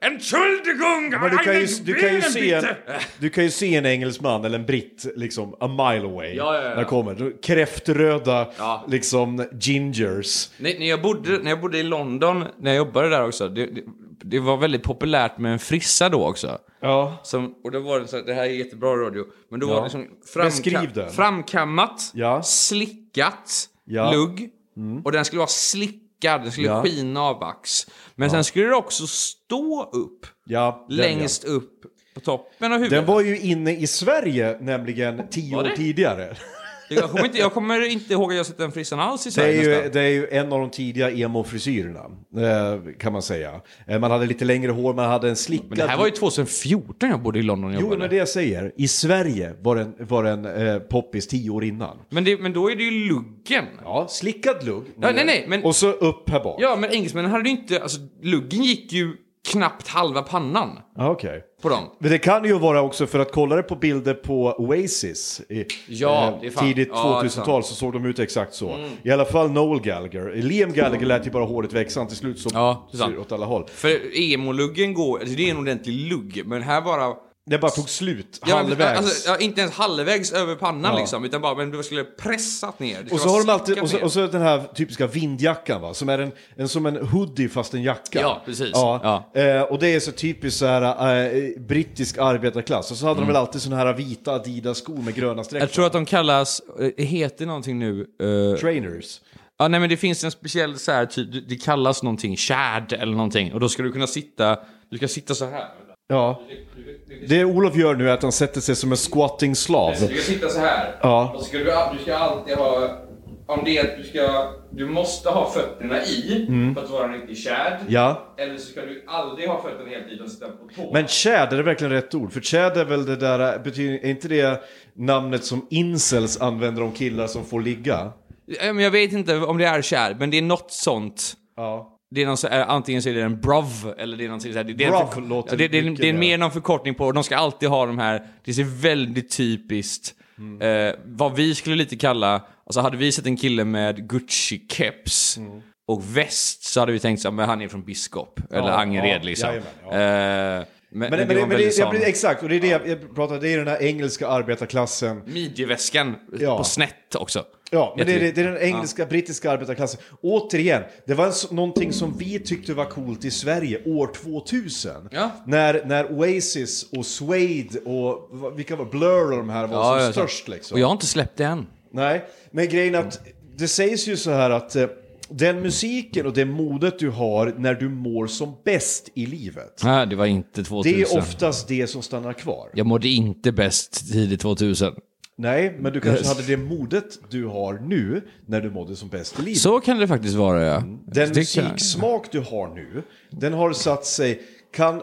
Speaker 1: Entschuldigung!
Speaker 2: Men du kan, ju, du, kan ju
Speaker 1: Bier,
Speaker 2: se en,
Speaker 1: bitte!"
Speaker 2: du kan ju se en engelsman eller en britt liksom a mile away.
Speaker 1: Ja, ja, ja.
Speaker 2: När kommer. Kräftröda
Speaker 1: Ja.
Speaker 2: liksom gingers.
Speaker 1: Nej, när, jag bodde, när jag bodde i London, när jag jobbade där också, det, det, det var väldigt populärt med en frissa då också.
Speaker 2: Ja.
Speaker 1: Som, och då var det så här, det här är jättebra radio, men då
Speaker 2: Ja.
Speaker 1: var det liksom framka- framkammat,
Speaker 2: Ja.
Speaker 1: slickat,
Speaker 2: Ja.
Speaker 1: lugg. Och den skulle vara slickad, den skulle
Speaker 2: Ja.
Speaker 1: skina av vax. Men sen skulle det också stå upp,
Speaker 2: Ja, den,
Speaker 1: längst upp på toppen av
Speaker 2: ja.
Speaker 1: huvudet.
Speaker 2: Den var ju inne i Sverige, nämligen tio år tidigare.
Speaker 1: Jag, kommer inte, jag kommer inte ihåg att jag sett den frissan alls i
Speaker 2: Det
Speaker 1: Sverige
Speaker 2: är, ju, det är ju en av de tidiga emo-frisyrerna, eh, kan man säga. Eh, Man hade lite längre hår, man hade en slickad...
Speaker 1: Men det här var ju 2014 jag bodde i London och
Speaker 2: Jo,
Speaker 1: jobbade.
Speaker 2: men det jag säger. I Sverige var den, var den eh, poppis tio år innan.
Speaker 1: men, det, men då är det ju luggen.
Speaker 2: Ja, slickad lugg.
Speaker 1: Ja, nej, nej, men-
Speaker 2: Och så upp här bak.
Speaker 1: Ja, men engelsmännen hade ju inte... Alltså, luggen gick ju knappt halva pannan
Speaker 2: Ja, Okej.
Speaker 1: på dem.
Speaker 2: Men det kan ju vara också för att kolla det på bilder på Oasis i
Speaker 1: Ja, fan-
Speaker 2: tidigt
Speaker 1: ja, det är
Speaker 2: 2000-tal så såg de ut exakt så. I alla fall Noel Gallagher. Liam Gallagher lät ju bara håret växa, till slut så
Speaker 1: Ja,
Speaker 2: åt alla håll.
Speaker 1: För emo-luggen går... Alltså, det är en ordentlig lugg, men här bara...
Speaker 2: Det bara tog slut,
Speaker 1: Ja,
Speaker 2: halvvägs.
Speaker 1: Alltså, ja, inte ens halvvägs över pannan
Speaker 2: Ja.
Speaker 1: liksom, utan bara men du skulle pressat ner.
Speaker 2: Och så har de alltid, och så, och så den här typiska vindjackan va, som är en, en som en hoodie fast en jacka.
Speaker 1: Ja, precis.
Speaker 2: Ja. Eh, och det är så typiskt så här eh, brittisk arbetarklass. Och så hade de väl alltid såna här vita Adidas-skor med gröna streck.
Speaker 1: Mm. Jag tror att de kallas, eh, heter någonting nu, eh,
Speaker 2: Trainers.
Speaker 1: ja nej men det finns en speciell så här, typ, det kallas någonting, shad eller någonting, och då ska du kunna sitta, du ska sitta så här.
Speaker 2: Ja. Det Olof gör nu är att han sätter sig som en squatting slav.
Speaker 1: Du ska sitta så här.
Speaker 2: Ja.
Speaker 1: Och så ska du, du ska alltid ha, om det är att du ska, du måste ha fötterna i för att vara en riktig.
Speaker 2: Mm. Ja.
Speaker 1: Eller så ska du aldrig ha fötterna hela tiden och sitta på tå.
Speaker 2: Men chad, är det verkligen rätt ord? För chad är väl det där, betyder, är inte det namnet som incels använder om killar som får ligga?
Speaker 1: Jag vet inte om det är shad, men det är något sånt.
Speaker 2: Ja.
Speaker 1: Det är någon så, är, antingen så är det en brov, eller det är någonting så här, det, det är en
Speaker 2: Brov
Speaker 1: förko-
Speaker 2: låter
Speaker 1: ja, det, det, det är
Speaker 2: mer.
Speaker 1: mer någon förkortning på, de ska alltid ha de här, det ser väldigt typiskt,
Speaker 2: Mm.
Speaker 1: eh, vad vi skulle lite kalla, alltså hade vi sett en kille med Gucci-keps
Speaker 2: Mm.
Speaker 1: och väst så hade vi tänkt så här, men han är från Biskop, eller
Speaker 2: Ja,
Speaker 1: Angered
Speaker 2: ja,
Speaker 1: liksom.
Speaker 2: jajamän, ja.
Speaker 1: Eh, men,
Speaker 2: Men, men,
Speaker 1: det
Speaker 2: men det, jag, exakt, och det är det jag, jag pratar, det är den här engelska arbetarklassen.
Speaker 1: Midjeväskan
Speaker 2: Ja.
Speaker 1: på snett också.
Speaker 2: Ja, men det är, det är den engelska, brittiska arbetarklassen. Återigen, det var en, någonting som vi tyckte var coolt i Sverige år 2000.
Speaker 1: Ja.
Speaker 2: När, när Oasis och Suede och vilka var Blur och de här var
Speaker 1: Ja,
Speaker 2: som
Speaker 1: ja,
Speaker 2: störst liksom.
Speaker 1: Och jag har inte släppt det än.
Speaker 2: Nej, men grejen är att det sägs ju så här att eh, den musiken och det modet du har när du mår som bäst i livet.
Speaker 1: Nej, det var inte 2000.
Speaker 2: Det är oftast det som stannar kvar.
Speaker 1: Jag mådde inte bäst tidigt 2000.
Speaker 2: Nej, men du kanske
Speaker 1: Yes.
Speaker 2: hade det modet du har nu när du mådde som bäst i livet.
Speaker 1: Så kan det faktiskt vara, ja.
Speaker 2: Den musiksmak du har nu, den har satt sig... Kan, äh,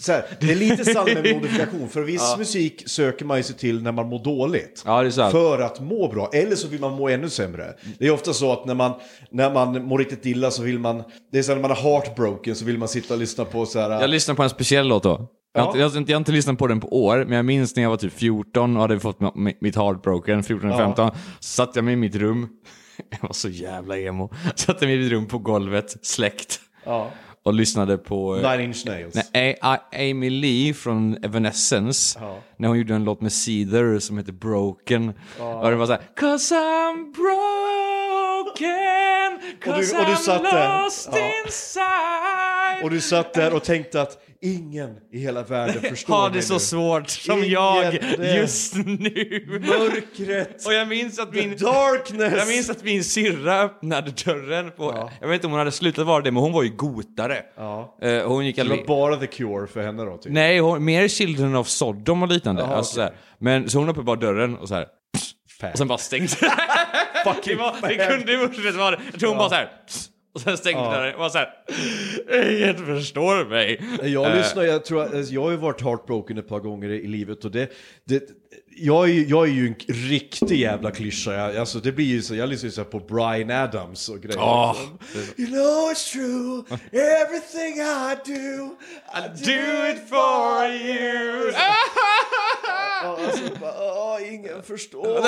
Speaker 2: så här, det är lite sant med modifikation, för viss musik söker man ju sig till när man mår dåligt.
Speaker 1: Ja.
Speaker 2: För att må bra, eller så vill man må ännu sämre. Det är ofta så att när man, när man mår riktigt illa så vill man... Det är så här, när man är heartbroken så vill man sitta och lyssna på så här...
Speaker 1: Jag lyssnade på en speciell låt då. Jag, har
Speaker 2: Ja.
Speaker 1: inte, jag, har inte, jag har inte lyssnat på den på år, men jag minns när jag var typ 14 och hade fått mitt heartbroken, 14-15. Så satte jag mig i mitt rum. Jag var så jävla emo. Satte mig i mitt rum på golvet, släckt.
Speaker 2: ja.
Speaker 1: Och lyssnade på... eh,
Speaker 2: Nine Inch Nails.
Speaker 1: Nej, A- A- Amy Lee från Evanescence.
Speaker 2: Ja.
Speaker 1: När hon gjorde en låt med Seether som heter Broken. Och det var såhär Cause I'm broken Cause
Speaker 2: och du
Speaker 1: I'm
Speaker 2: satt där.
Speaker 1: lost
Speaker 2: Ja.
Speaker 1: inside
Speaker 2: Och du satt där och tänkte att ingen i hela världen förstår
Speaker 1: Har det
Speaker 2: mig
Speaker 1: så
Speaker 2: nu.
Speaker 1: svårt som
Speaker 2: Ingen,
Speaker 1: jag
Speaker 2: det-
Speaker 1: just nu.
Speaker 2: Mörkret,
Speaker 1: Och jag minns att min...
Speaker 2: the darkness.
Speaker 1: Jag minns att min syrra öppnade dörren på... Jag vet inte om hon hade slutat vara det, men hon var ju gotare.
Speaker 2: Ja.
Speaker 1: Eh, hon gick
Speaker 2: Det var bara The Cure för henne då? Typ.
Speaker 1: Nej, hon, mer Children of Sodom och liknande.
Speaker 2: Jaha,
Speaker 1: alltså,
Speaker 2: okej.
Speaker 1: såhär. Men så hon öppnade bara dörren och så här. Och sen bara stängt. det,
Speaker 2: Fucking
Speaker 1: var, det kunde ju det vara det. Jag tror hon bara så här. Och sen stängde
Speaker 2: Ja.
Speaker 1: dörren och var. Ingen förstår mig.
Speaker 2: Jag
Speaker 1: Eh,
Speaker 2: lyssnar, jag tror, att- jag har ju varit heartbroken ett par gånger i livet och det, det jag, är, jag är ju en riktig jävla klyscha. Jag, alltså det blir ju så, jag lyssnar ju på Brian Adams och grejer.
Speaker 1: Åh.
Speaker 2: You know it's true, everything I do,
Speaker 1: I do it for you.
Speaker 2: Alltså, bara, åh, ingen förstår.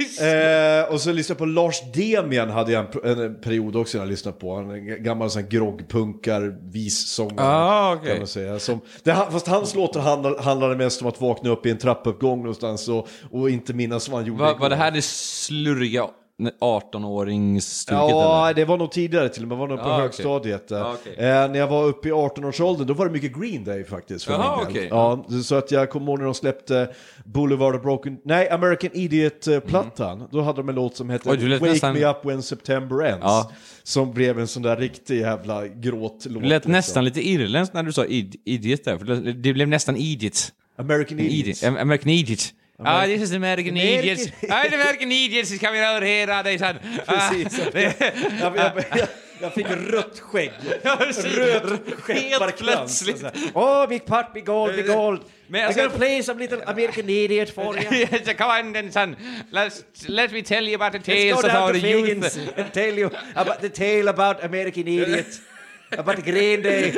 Speaker 2: Eh, och så lyssnade jag på Lars Demian, hade jag en, en period också när jag lyssnade på. Han en gammal sån groggpunkar, vissångare.
Speaker 1: Ah, okej.
Speaker 2: kan man säga. Som, det, fast hans låtar handlar, handlade mest om att vakna upp i en trappuppgång någonstans och, och inte minnas vad han gjorde
Speaker 1: Var, var det här det slurriga 18-åringsstuket
Speaker 2: Ja,
Speaker 1: eller?
Speaker 2: det var nog tidigare till och med, var nog på
Speaker 1: okej.
Speaker 2: högstadiet.
Speaker 1: Ja, okej.
Speaker 2: eh, när jag var uppe i 18-årsåldern, då var det mycket Green Day faktiskt. För del.
Speaker 1: okej.
Speaker 2: Ja, så att jag kommer ihåg när de släppte Boulevard of Broken, nej, American Idiot-plattan. Då hade de en låt som hette
Speaker 1: Mm. Oj,
Speaker 2: Wake
Speaker 1: nästan-
Speaker 2: Me Up When September Ends.
Speaker 1: Ja.
Speaker 2: Som blev en sån där riktig jävla gråtlåt.
Speaker 1: Det lät
Speaker 2: liksom.
Speaker 1: nästan lite irländskt när du sa id- idiot där, för det blev nästan idiot.
Speaker 2: American
Speaker 1: Idiot.
Speaker 2: Idiot.
Speaker 1: Am- American idiot. Ah, this is American
Speaker 2: American-
Speaker 1: idiots. Ah, the American idiots is coming over here. Ah, they said. Ah,
Speaker 2: Precis. jag, jag, jag, jag fick rött skägg. Röd skepparkrans. Åh, oh, mitt part, mitt gold, big gold.
Speaker 1: Men
Speaker 2: I'm gonna play some little American Idiot for you.
Speaker 1: Come on then, son. Let's, let me tell you about the tales of our youth.
Speaker 2: And tell you about the tale about American Idiot. about the Green Day.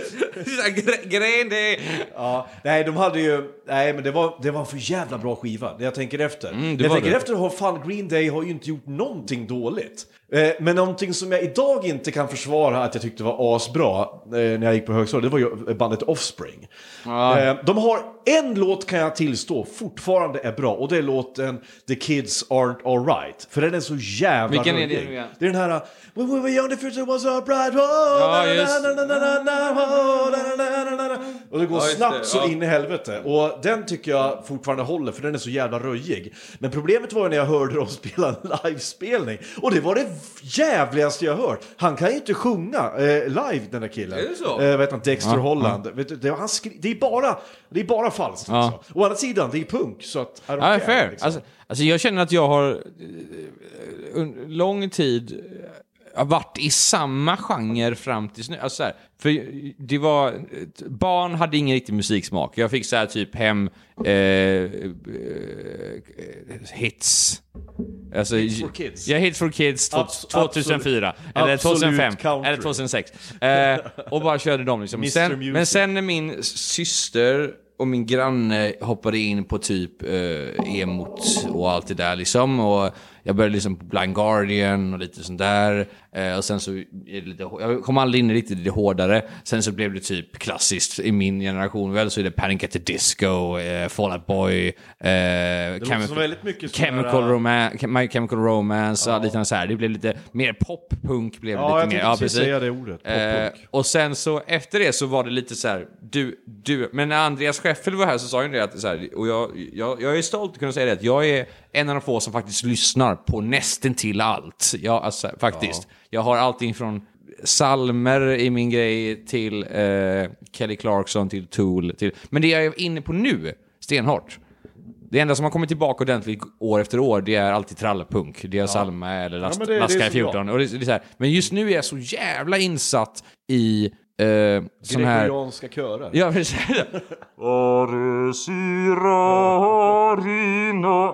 Speaker 1: Gre- Gren det.
Speaker 2: Ja, nej, de hade ju... Nej, men det var, det var en för jävla bra skiva. När jag tänker efter.
Speaker 1: Mm, det
Speaker 2: jag tänker
Speaker 1: det.
Speaker 2: efter har fan Green Day har ju inte gjort någonting dåligt. Eh, men någonting som jag idag inte kan försvara att jag tyckte var asbra eh, när jag gick på högstadiet, det var ju bandet Offspring. Eh, de har en låt kan jag tillstå fortfarande är bra och det är låten The Kids Aren't Alright. För den är så jävla
Speaker 1: Vilken är det
Speaker 2: rörig.
Speaker 1: nu igen?
Speaker 2: Det är den här When we were young the future was a bright Och det går
Speaker 1: Ja,
Speaker 2: snabbt
Speaker 1: det,
Speaker 2: så
Speaker 1: ja.
Speaker 2: in i helvete. Och den tycker jag fortfarande håller för den är så jävla röjig. Men problemet var ju när jag hörde dem spela en livespelning. Och det var det jävligaste jag hört. Han kan ju inte sjunga eh, live den där killen.
Speaker 1: Är det så?
Speaker 2: Eh, vet han, Dexter
Speaker 1: Ja,
Speaker 2: Holland. Vet du, det, han skri- det, är bara, det är bara falskt
Speaker 1: Ja.
Speaker 2: alltså. Å andra sidan, det är punk så att...
Speaker 1: Ja, fair.
Speaker 2: liksom.
Speaker 1: Alltså, alltså jag känner att jag har eh, under lång tid eh, varit i samma genre fram tills nu. Alltså så här, för det var, barn hade ingen riktig musiksmak. Jag fick så här typ hem eh, eh, hits. Alltså,
Speaker 2: Hits for kids.
Speaker 1: Ja, Hits for Kids två-
Speaker 2: Abs-
Speaker 1: 2004. Eller
Speaker 2: absolut
Speaker 1: 2005.
Speaker 2: country.
Speaker 1: Eller 2006. Eh, och bara körde dem liksom. Sen, men sen när min syster och min granne hoppade in på typ eh, emot och allt det där liksom. Och jag började liksom på Blind Guardian och lite sånt där. Eh, och sen så, är det lite, jag kom aldrig in riktigt i det hårdare. Sen så blev det typ klassiskt i min generation väl så är det Panic at the Disco, eh, Fall Out Boy, eh,
Speaker 2: sån
Speaker 1: Chemical, Roma- My Chemical Romance, och lite så här. Det blev lite mer pop-punk. Blev
Speaker 2: Ja,
Speaker 1: lite
Speaker 2: jag
Speaker 1: mer.
Speaker 2: tänkte precis säga det ordet,
Speaker 1: Eh, och sen så efter det så var det lite så här, du, du, men när Andreas Scheffel var här så sa han det att så här, och jag, jag, jag är stolt att kunna säga det att jag är en av de få som faktiskt lyssnar på nästan till allt. Ja, alltså faktiskt. Jag har allting från salmer i min grej till eh, Kelly Clarkson, till Tool, till... Men det jag är inne på nu, stenhårt, det enda som har kommit tillbaka ordentligt år efter år, det är alltid trallpunk. Det är Salma eller Last,
Speaker 2: men det- det
Speaker 1: Laska
Speaker 2: så
Speaker 1: 14. Och det, det är så här. Men just nu är jag så jävla insatt i eh, sån här...
Speaker 2: Gregorianska körer.
Speaker 1: Ja, precis.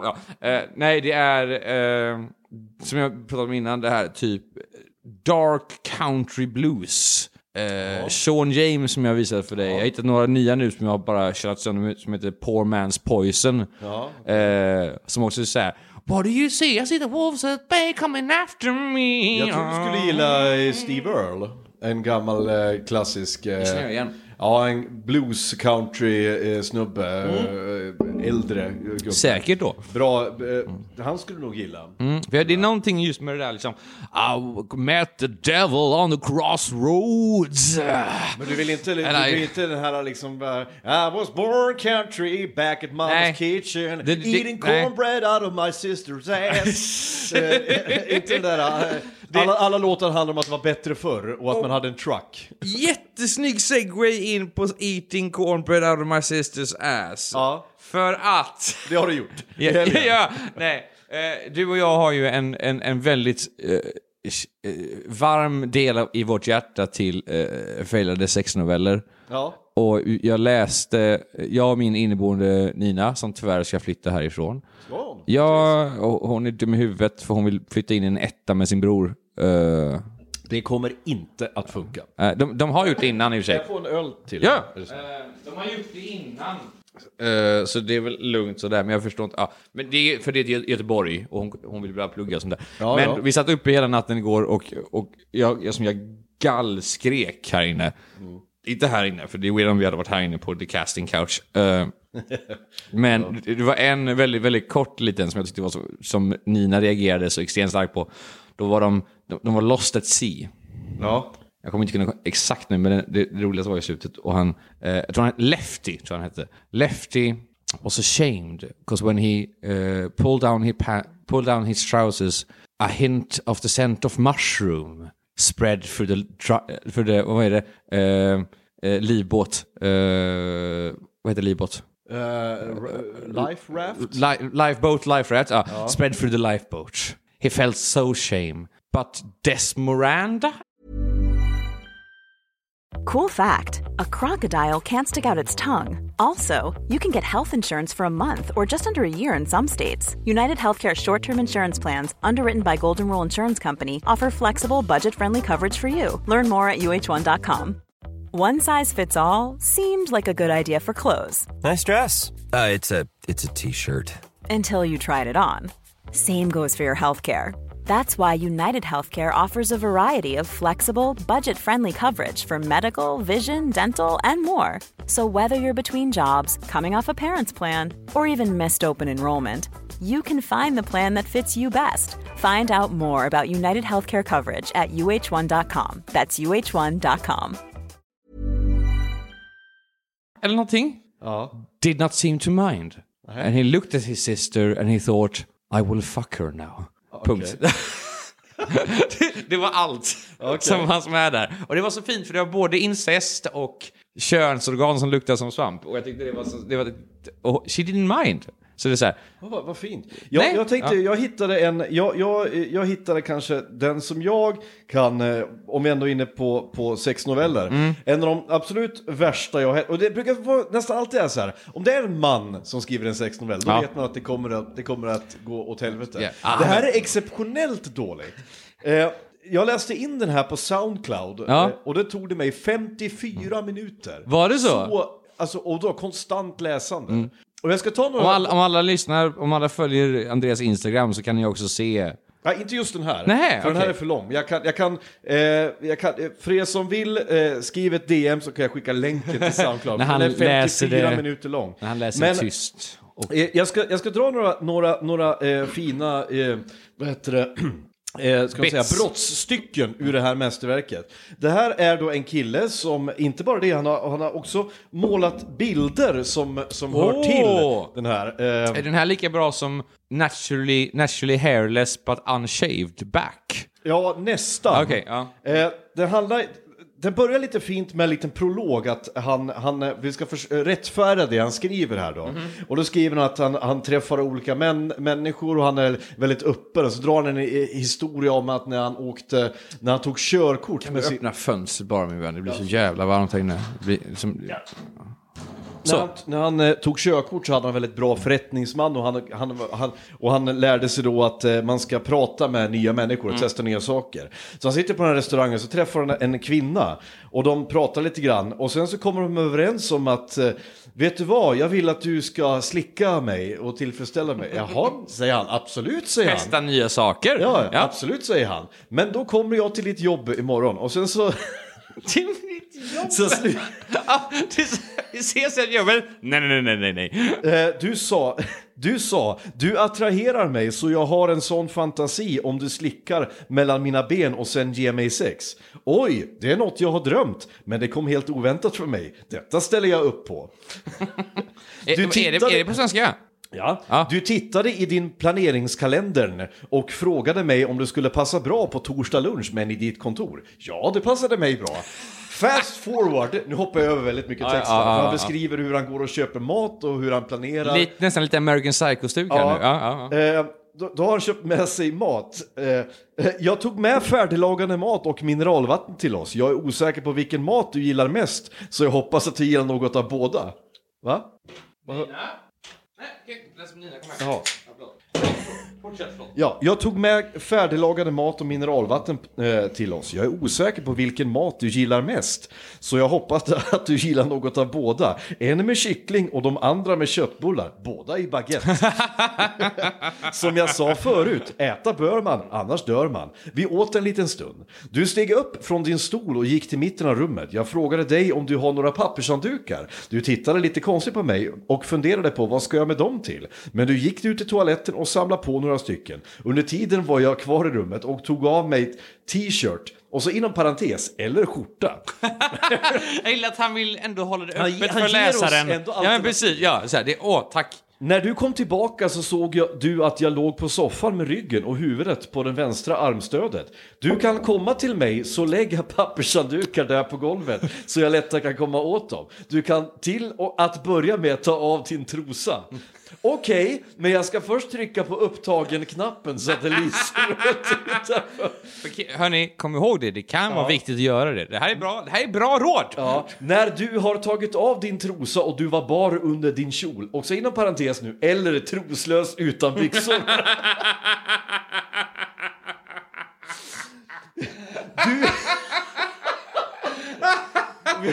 Speaker 1: Ja, eh, nej, det är, eh, som jag pratade om innan, det här typ Dark Country Blues. Eh, Sean James som jag visade för dig. Jag har hittat några nya nu som jag har bara kört sönder som heter Poor Man's Poison. Eh, som också är såhär What do you see? I see the wolves at bay coming after me.
Speaker 2: Jag tror du skulle gilla eh, Steve Earl. En gammal eh, klassisk... Eh,
Speaker 1: känner jag igen.
Speaker 2: Ja, en blues country eh, snubbe. Eh, äldre gubbe.
Speaker 1: Säkert då.
Speaker 2: Bra. Eh, han skulle nog gilla.
Speaker 1: Mm, för det är någonting just med det där liksom, I met the devil on the crossroads.
Speaker 2: Men du vill inte, du vill inte den här liksom... I was born country back at mama's
Speaker 1: Nej.
Speaker 2: kitchen.
Speaker 1: Det- det-
Speaker 2: eating cornbread out of my sister's ass. Inte den där... eh, alla, alla låtar handlar om att det var bättre förr och att man hade en truck.
Speaker 1: Jättesnygg segway in på eating cornbread out of my sister's ass.
Speaker 2: Ja.
Speaker 1: För att...
Speaker 2: Det har du gjort.
Speaker 1: Ja, ja, nej. Eh, du och jag har ju en, en, en väldigt eh, eh, varm del i vårt hjärta till eh, failade sexnoveller.
Speaker 2: Ja.
Speaker 1: Och jag läste, jag och min inneboende Nina, som tyvärr ska flytta härifrån.
Speaker 2: Ja.
Speaker 1: Ja, och hon är dum i huvudet för hon vill flytta in i en etta med sin bror. Eh,
Speaker 2: Det kommer inte att funka.
Speaker 1: eh, de, de har gjort det innan i och för sig.
Speaker 2: Jag får en öl till.
Speaker 1: Ja,
Speaker 2: så?
Speaker 1: de har gjort det innan. Så det är väl lugnt sådär, men jag förstår inte. Ja, men det är, för det är Gö- Göteborg och hon, hon vill börja plugga och sånt där.
Speaker 2: Ja,
Speaker 1: men
Speaker 2: ja.
Speaker 1: vi satt uppe hela natten igår och, och jag, jag, som jag gallskrek här inne.
Speaker 2: Mm.
Speaker 1: Inte här inne, för det är om vi hade varit här inne på the casting couch. Eh, Men det var en väldigt, väldigt kort liten som jag tyckte var så, som Nina reagerade så extremt starkt på. Då var de, de, de var lost at sea.
Speaker 2: Ja.
Speaker 1: Jag kommer inte kunna exakt nu, men det, det, det roligaste var i slutet. Och han, eh, jag tror han, Lefty, tror han hette. Lefty was ashamed because when he uh, pulled, down he pulled down his trousers a hint of the scent of mushroom spread through the, för the vad är det, uh, uh, livbåt. Uh, vad heter livbåt?
Speaker 2: Life raft?
Speaker 1: Li- lifeboat, life raft, uh, spread through the lifeboat. He felt so shame. But Desmoranda
Speaker 3: Cool fact a crocodile can't stick out its tongue. Also, you can get health insurance for a month or just under a year in some states. United Healthcare short term insurance plans, underwritten by Golden Rule Insurance Company, offer flexible, budget friendly coverage for you. Learn more at uh1.com. One size fits all seemed like a good idea for clothes
Speaker 4: Nice dress. Uh, it's a it's a t-shirt.
Speaker 3: until you tried it on. Same goes for your healthcare. That's why United Healthcare offers a variety of flexible, budget friendly coverage for medical, vision, dental, and more. So, whether you're between jobs, coming off a parent's plan, or even missed open enrollment, you can find the plan that fits you best. Find out more about United Healthcare coverage at uh1.com. That's uh1.com.
Speaker 1: eller någonting.
Speaker 2: Ja.
Speaker 1: Did not seem to mind. And he looked at his sister and he thought, I will fuck her now. Punkt. det, det var allt som fanns med där. Och det var så fint för det var både incest och könsorgan som luktade som svamp. Och jag tyckte det var så... Det var, och she didn't mind. Så det är så här,
Speaker 2: Oh, vad, vad fint. Jag,
Speaker 1: Nej.
Speaker 2: jag tänkte,
Speaker 1: Ja.
Speaker 2: jag hittade en, jag, jag, jag hittade kanske den som jag kan, eh, om vi ändå är inne på, på sexnoveller,
Speaker 1: Mm.
Speaker 2: en av de absolut värsta jag har, och det brukar vara, nästan alltid är så här, om det är en man som skriver en sexnovell, då
Speaker 1: Ja.
Speaker 2: vet man att det kommer att, det kommer att gå åt helvete.
Speaker 1: Ja. Ah,
Speaker 2: det här är exceptionellt dåligt. Eh, jag läste in den här på Soundcloud
Speaker 1: Ja.
Speaker 2: eh, och det tog det mig 54 minuter.
Speaker 1: Var det så? Mm.
Speaker 2: alltså, och då konstant läsande. Och jag ska ta några...
Speaker 1: om, alla, om alla lyssnar, om alla följer Andreas Instagram så kan ni också se...
Speaker 2: Nej, inte just den här.
Speaker 1: Nej,
Speaker 2: för den här är för lång. Jag kan, jag kan, eh, jag kan, för er som vill, eh, skriv ett DM så kan jag skicka länken till Soundcloud.
Speaker 1: När han
Speaker 2: den är 54
Speaker 1: läser det-
Speaker 2: minuter lång.
Speaker 1: När han läser
Speaker 2: Men,
Speaker 1: tyst. Och,
Speaker 2: eh, jag, ska, jag ska dra några, några, några eh, fina, eh, vad heter det? Eh, ska man säga, brottsstycken ur det här mästerverket. Det här är då en kille som, inte bara det, han har, han har också målat bilder som, som hör
Speaker 1: Åh!
Speaker 2: till den här. Eh,
Speaker 1: är den här lika bra som Naturally, naturally hairless but unshaved back?
Speaker 2: ja, nästan.
Speaker 1: Okej, ja.
Speaker 2: Eh, det handlar... Den börjar lite fint med en liten prolog att han, han vi ska rättfärdiga det han skriver här då. Och då skriver han att han, han träffar olika män, människor och han är väldigt öppen. Och så drar han en eh, historia om att när han åkte, när han tog körkort med sin,
Speaker 1: Öppna fönstret bara min vän, det blir så jävla varmt här inne. Det blir som...
Speaker 2: när han, när han eh, tog körkort så hade han väldigt bra förrättningsman och han, han, han, och han lärde sig då att eh, man ska prata med nya människor och testa nya saker. Så han sitter på den här restaurangen så träffar han en kvinna och de pratar lite grann och sen så kommer de överens om att eh, vet du vad, jag vill att du ska slicka mig och tillfredsställa mig. Jaha, säger han. Absolut, säger han.
Speaker 1: Testa nya saker.
Speaker 2: Ja, absolut, säger han. Men då kommer jag till ditt jobb imorgon och sen så...
Speaker 1: Till mitt jobb.
Speaker 2: så slu-
Speaker 1: det- Vi ses i jobbet. Nej, nej, nej, nej, nej.
Speaker 2: Eh, du sa, du sa, du attraherar mig så jag har en sån fantasi om du slickar mellan mina ben och sen ger mig sex. Oj, det är något jag har drömt, men det kom helt oväntat för mig. Detta ställer jag upp på.
Speaker 1: Är,
Speaker 2: Du
Speaker 1: är, det,
Speaker 2: tittade-
Speaker 1: är det på svenska?
Speaker 2: Ja.
Speaker 1: Ja.
Speaker 2: Du tittade i din planeringskalender och frågade mig om du skulle passa bra på torsdag lunch men i ditt kontor. Ja, det passade mig bra. Fast forward, nu hoppar jag över väldigt mycket text
Speaker 1: ja,
Speaker 2: här, för
Speaker 1: ja,
Speaker 2: han
Speaker 1: ja.
Speaker 2: beskriver hur han går och köper mat och hur han planerar.
Speaker 1: Lite, nästan lite American Psycho-stuk här
Speaker 2: Ja.
Speaker 1: nu. Ja, ja, ja.
Speaker 2: Eh, då, då har han köpt med sig mat. Eh, eh, jag tog med färdiglagade mat och mineralvatten till oss. Jag är osäker på vilken mat du gillar mest, så jag hoppas att du gillar något av båda. Va? Va? Jaha. Ja, jag tog med färdiglagade mat och mineralvatten eh, till oss. Jag är osäker på vilken mat du gillar mest. Så jag hoppas att du gillar något av båda. En med kyckling och de andra med köttbullar. Båda i baguette. Som jag sa förut, äta bör man, annars dör man. Vi åt en liten stund. Du steg upp från din stol och gick till mitten av rummet. Jag frågade dig om du har några pappershanddukar. Du tittade lite konstigt på mig och funderade på vad ska jag med dem till? Men du gick ut till toaletten och samlade på några stycken. Under tiden var jag kvar i rummet och tog av mig t-shirt och så inom parentes, eller skjorta.
Speaker 1: Jag gillar att han vill ändå hålla det
Speaker 2: Han-
Speaker 1: öppet
Speaker 2: han
Speaker 1: för
Speaker 2: ger oss
Speaker 1: läsaren. Ja, men precis. Ja, så här, det, åh, tack.
Speaker 2: När du kom tillbaka så såg jag, du att jag låg på soffan med ryggen och huvudet på den vänstra armstödet. Du kan komma till mig så lägger jag pappershanddukar där på golvet så jag lättare kan komma åt dem. Du kan till och att börja med ta av din trosa. Okej, men jag ska först trycka på upptagen-knappen så att det lyser
Speaker 1: Hörni, kom ihåg det. Det kan vara viktigt att göra det. Det här är bra, det här är bra råd!
Speaker 2: Ja, när du har tagit av din trosa och du var bar under din kjol, också inom parentes nu, eller troslös utan byxor. Du...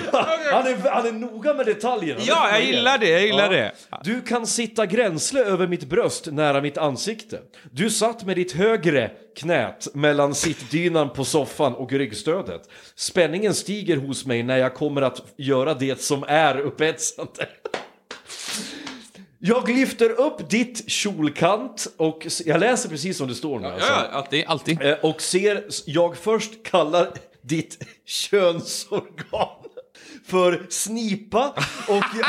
Speaker 2: Han är, han är noga med detaljerna.
Speaker 1: Ja, jag gillar det, jag gillar
Speaker 2: Ja.
Speaker 1: det.
Speaker 2: Du kan sitta gränsle över mitt bröst nära mitt ansikte. Du satt med ditt högre knät mellan sittdynan på soffan och ryggstödet. Spänningen stiger hos mig när jag kommer att göra det som är upphetsande. Jag lyfter upp ditt kjolkant och jag läser precis som det står nu. alltså.
Speaker 1: Ja, alltid, alltid.
Speaker 2: Eh, Och ser, jag först kallar ditt könsorgan för snipa och jag,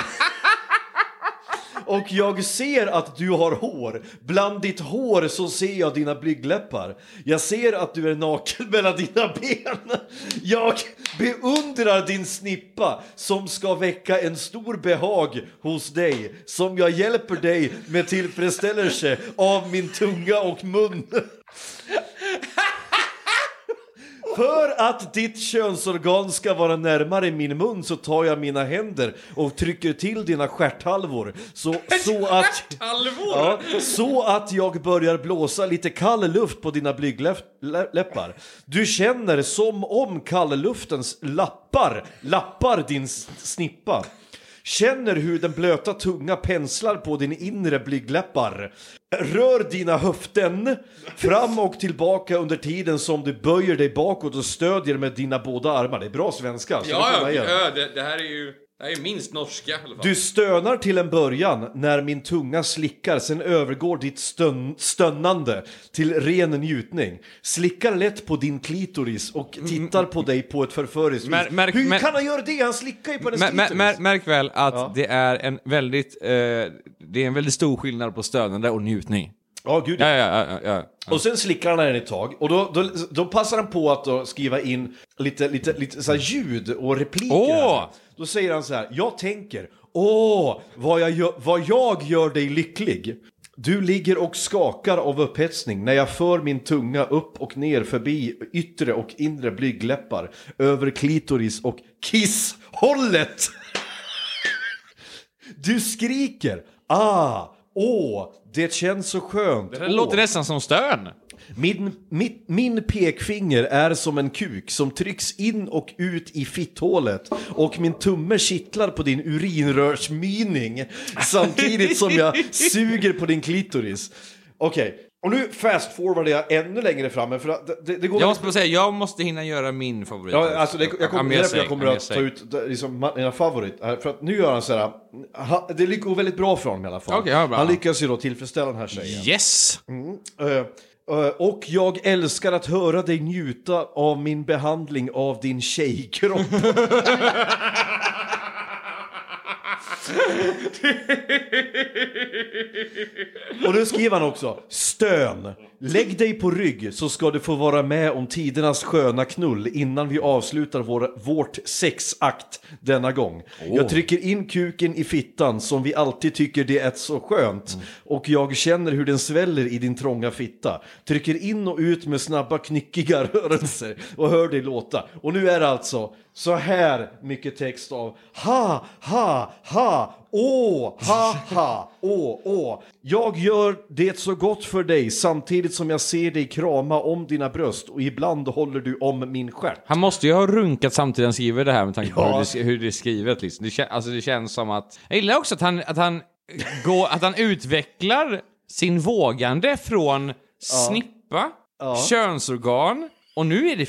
Speaker 2: och jag ser att du har hår. Bland ditt hår så ser jag dina blygdläppar. Jag ser att du är naken mellan dina ben. Jag beundrar din snippa som ska väcka en stor behag hos dig. Som jag hjälper dig med tillfredsställelse av min tunga och mun. För att ditt könsorgan ska vara närmare min mun så tar jag mina händer och trycker till dina stjärthalvor så, så att... Ja, så att jag börjar blåsa lite kall luft på dina blygdläppar. Du känner som om kallluftens lappar, lappar din snippa. Känner hur den blöta tunga penslar på din inre blygdläppar. Rör dina höften fram och tillbaka under tiden som du böjer dig bakåt och stödjer med dina båda armar. Det är bra svenska. man ge.
Speaker 1: det, det här är ju det här är minst norska i alla fall.
Speaker 2: Du stönar till en början när min tunga slickar, sen övergår ditt stön stönnande till ren njutning. Slickar lätt på din klitoris och tittar på dig på ett förföriskt vis.
Speaker 1: Mär- märk-
Speaker 2: Hur
Speaker 1: mär-
Speaker 2: kan han göra det? Han slickar ju på hennes
Speaker 1: Mär, mär,
Speaker 2: klitoris.
Speaker 1: mär, märk väl att
Speaker 2: Ja.
Speaker 1: det är en väldigt, eh, det är en väldigt stor skillnad på stönande och njutning.
Speaker 2: Ja, gud ja.
Speaker 1: Ja, ja, ja.
Speaker 2: Och sen slickar han henne ett tag och då, då, då passar han på att då skriva in lite, lite, lite så ljud och repliker.
Speaker 1: Åh!
Speaker 2: Då säger han så här, jag tänker, åh, vad jag, gör, vad jag gör dig lycklig. Du ligger och skakar av upphetsning när jag för min tunga upp och ner förbi yttre och inre blygdläppar, över klitoris och kisshållet. Du skriker, ah, åh, det känns så skönt.
Speaker 1: Det
Speaker 2: åh.
Speaker 1: låter nästan som stön.
Speaker 2: Min, mitt, min pekfinger är som en kuk som trycks in och ut i fitthålet och min tumme kittlar på din urinrörsmyning samtidigt som jag suger på din klitoris. Okej, och nu fast forwardar jag ännu längre fram för det, det, det går
Speaker 1: Jag måste bara säga, jag måste hinna göra min favorit.
Speaker 2: Ja, alltså det, jag kommer, därför jag kommer att ta ut det- liksom, mina favorit. För att nu gör han så här, det går väldigt bra för honom i alla fall.
Speaker 1: Okej, ja,
Speaker 2: han lyckas ju då tillfredsställa den här tjejen.
Speaker 1: Yes!
Speaker 2: Eh, eh, och jag älskar att höra dig njuta av min behandling av din tjejkropp. och nu skriver han också, stön. Lägg dig på rygg så ska du få vara med om tidernas sköna knull innan vi avslutar vår, vårt sexakt denna gång. Jag trycker in kuken i fittan som vi alltid tycker det är så skönt. Och jag känner hur den sväller i din trånga fitta. Trycker in och ut med snabba knyckiga rörelser och hör dig låta. Och nu är det alltså så här mycket text av ha, ha, ha, Åh, haha, åh, åh. Jag gör det så gott för dig samtidigt som jag ser dig krama om dina bröst och ibland håller du om min stjärt.
Speaker 1: Han måste ju ha runkat samtidigt han skriver det här med tanke på
Speaker 2: Ja.
Speaker 1: hur, det, hur det är skrivet. Liksom. Det, alltså det känns som att... Jag gillar också att han, att han, går, att han utvecklar sin vågande från snippa, könsorgan och nu är det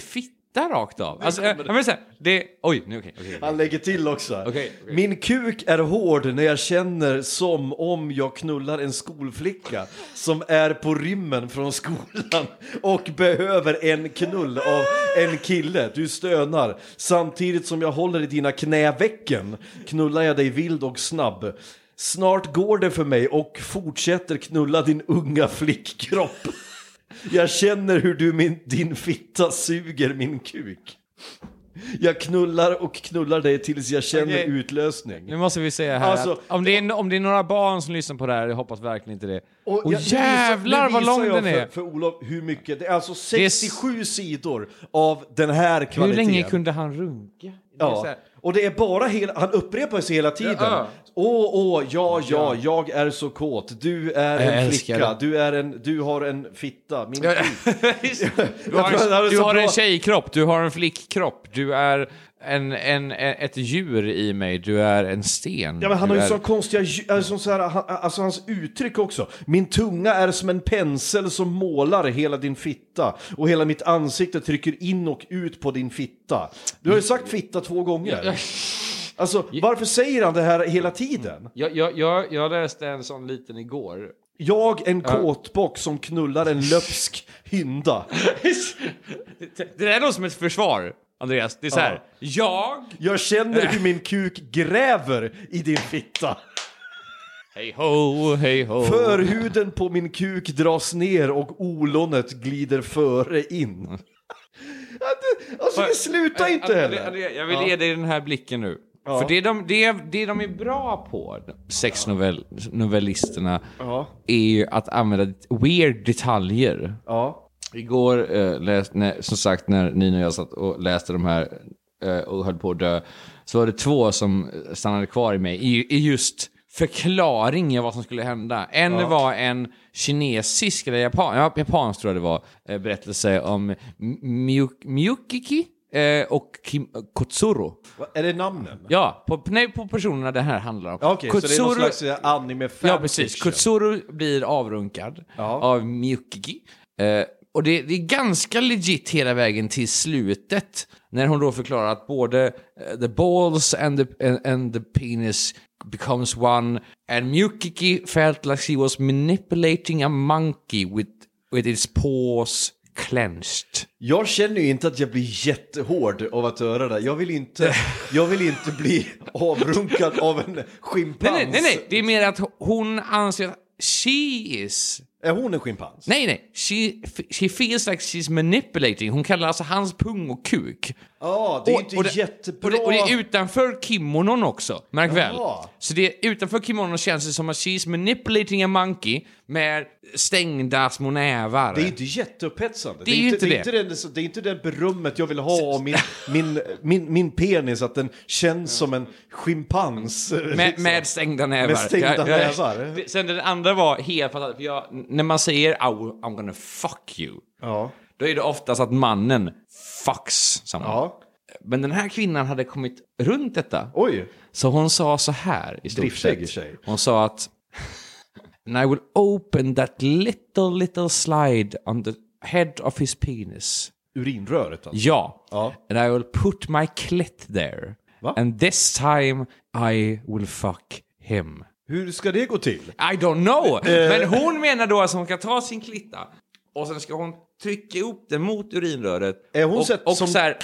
Speaker 1: fitta rakt av. Alltså, jag, jag vill säga, det... Oj, nu okej. okej, okej.
Speaker 2: Han lägger till också.
Speaker 1: Okej, okej.
Speaker 2: Min kuk är hård när jag känner som om jag knullar en skolflicka som är på rymmen från skolan och behöver en knull av en kille. Du stönar. Samtidigt som jag håller i dina knävecken knullar jag dig vild och snabb. Snart går det för mig och fortsätter knulla din unga flickkropp. Jag känner hur du min, din fitta suger min kuk. Jag knullar och knullar dig tills jag känner
Speaker 1: Okej.
Speaker 2: utlösning.
Speaker 1: Nu måste vi säga här
Speaker 2: Alltså-
Speaker 1: att om det, är, om det är några barn som lyssnar på det här, jag hoppas verkligen inte det. Och,
Speaker 2: jag- nu visar-
Speaker 1: jävlar
Speaker 2: nu
Speaker 1: vad
Speaker 2: visar
Speaker 1: lång
Speaker 2: jag
Speaker 1: den är!
Speaker 2: För, för Olof hur mycket, det är alltså
Speaker 1: är
Speaker 2: 67 sidor av den här
Speaker 1: Hur
Speaker 2: kvaliteten.
Speaker 1: länge kunde han runka? Det är så
Speaker 2: Ja,
Speaker 1: här-
Speaker 2: och det är bara hela, han upprepar sig hela tiden.
Speaker 1: Ja.
Speaker 2: Åh, åh, ja, ja, jag är så kåt. Du är
Speaker 1: Jag
Speaker 2: en flicka,
Speaker 1: det.
Speaker 2: du, är en, du har en fitta. Min.
Speaker 1: Du har, en, du har en tjejkropp, du har en flickkropp, du är en, en, ett djur i mig, du är en sten.
Speaker 2: Ja men han
Speaker 1: du
Speaker 2: har ju
Speaker 1: är...
Speaker 2: så konstiga, alltså, så här, han, alltså hans uttryck också. Min tunga är som en pensel som målar hela din fitta och hela mitt ansikte trycker in och ut på din fitta. Du har ju sagt fitta två gånger. Alltså varför säger han det här hela tiden?
Speaker 1: Jag, jag, jag, jag läste en sån liten igår.
Speaker 2: Jag en kåtbock som knullar en löpsk hynda.
Speaker 1: Det är nog som ett försvar, Andreas. Det är så här. jag...
Speaker 2: Jag känner hur min kuk gräver i din fitta.
Speaker 1: Hej ho, hej ho.
Speaker 2: Förhuden på min kuk dras ner och olonet glider före in. Alltså det slutar inte heller.
Speaker 1: André, Jag vill ge dig den här blicken nu. För det de, det, det de är bra på, sexnovellisterna,
Speaker 2: Ja.
Speaker 1: är ju att använda weird detaljer.
Speaker 2: Ja.
Speaker 1: Igår, eh, läst, när, som sagt, när Nina och jag satt och läste de här eh, och höll på att dö, så var det två som stannade kvar i mig i, i just förklaringen vad som skulle hända. En var en kinesisk, eller japan, ja, japansk tror jag det var, eh, berättelse om Miyukiki eh, och Kim, Kotsuro.
Speaker 2: Va, Är det namnen?
Speaker 1: Ja, på, nej, på personerna det här handlar om.
Speaker 2: Ja, Okej, så det är någon slags eh, anime
Speaker 1: Ja, precis. Kutsuru blir avrunkad
Speaker 2: Ja.
Speaker 1: av Miyukiki. Eh, och det, det är ganska legit hela vägen till slutet. När hon då förklarar att både eh, the balls and the, and, and the penis becomes one. And Miyukiki felt like she was manipulating a monkey with, with its paws clenched.
Speaker 2: Jag känner ju inte att jag blir jättehård av att höra det. Jag vill inte, jag vill inte bli avrunkad av en schimpans.
Speaker 1: Nej, nej, nej, nej. Det är mer att hon anser att she is
Speaker 2: Är hon en schimpans?
Speaker 1: Nej, nej. She, she feels like she's manipulating. Hon kallar alltså hans pung och kuk.
Speaker 2: Ja, det är
Speaker 1: och,
Speaker 2: inte
Speaker 1: och det,
Speaker 2: jättebra.
Speaker 1: Och det, och det är utanför kimonon också, märk väl.
Speaker 2: Jaha.
Speaker 1: Så det är utanför kimonon känns det som att she's manipulating a monkey med stängda små nävar.
Speaker 2: Det är inte jätteupphetsande.
Speaker 1: Det är ju inte
Speaker 2: det.
Speaker 1: det.
Speaker 2: Är inte den, det är inte det berömmet jag vill ha om min, min, min, min penis, att den känns som en schimpans.
Speaker 1: med,
Speaker 2: liksom.
Speaker 1: med stängda nävar.
Speaker 2: Med stängda
Speaker 1: jag-
Speaker 2: nävar.
Speaker 1: det- Sen den andra var helt fantastisk, för jag, när man säger "Oh, I'm gonna fuck you,
Speaker 2: Ja.
Speaker 1: då är det oftast att mannen fucks someone.
Speaker 2: ja.
Speaker 1: Men den här kvinnan hade kommit runt detta.
Speaker 2: Oj.
Speaker 1: Så hon sa så här i stort sett.
Speaker 2: tjej.
Speaker 1: Hon sa att And I will open that little, little slide on the head of his penis.
Speaker 2: Urinröret alltså.
Speaker 1: Ja.
Speaker 2: Ja.
Speaker 1: And I will put my clit there.
Speaker 2: Va?
Speaker 1: And this time I will fuck him.
Speaker 2: Hur ska det gå till?
Speaker 1: I don't know!
Speaker 2: Eh.
Speaker 1: Men hon menar då att hon ska ta sin klitta och sen ska hon trycka upp den mot urinröret.
Speaker 2: Är hon
Speaker 1: och, och
Speaker 2: som-
Speaker 1: så här,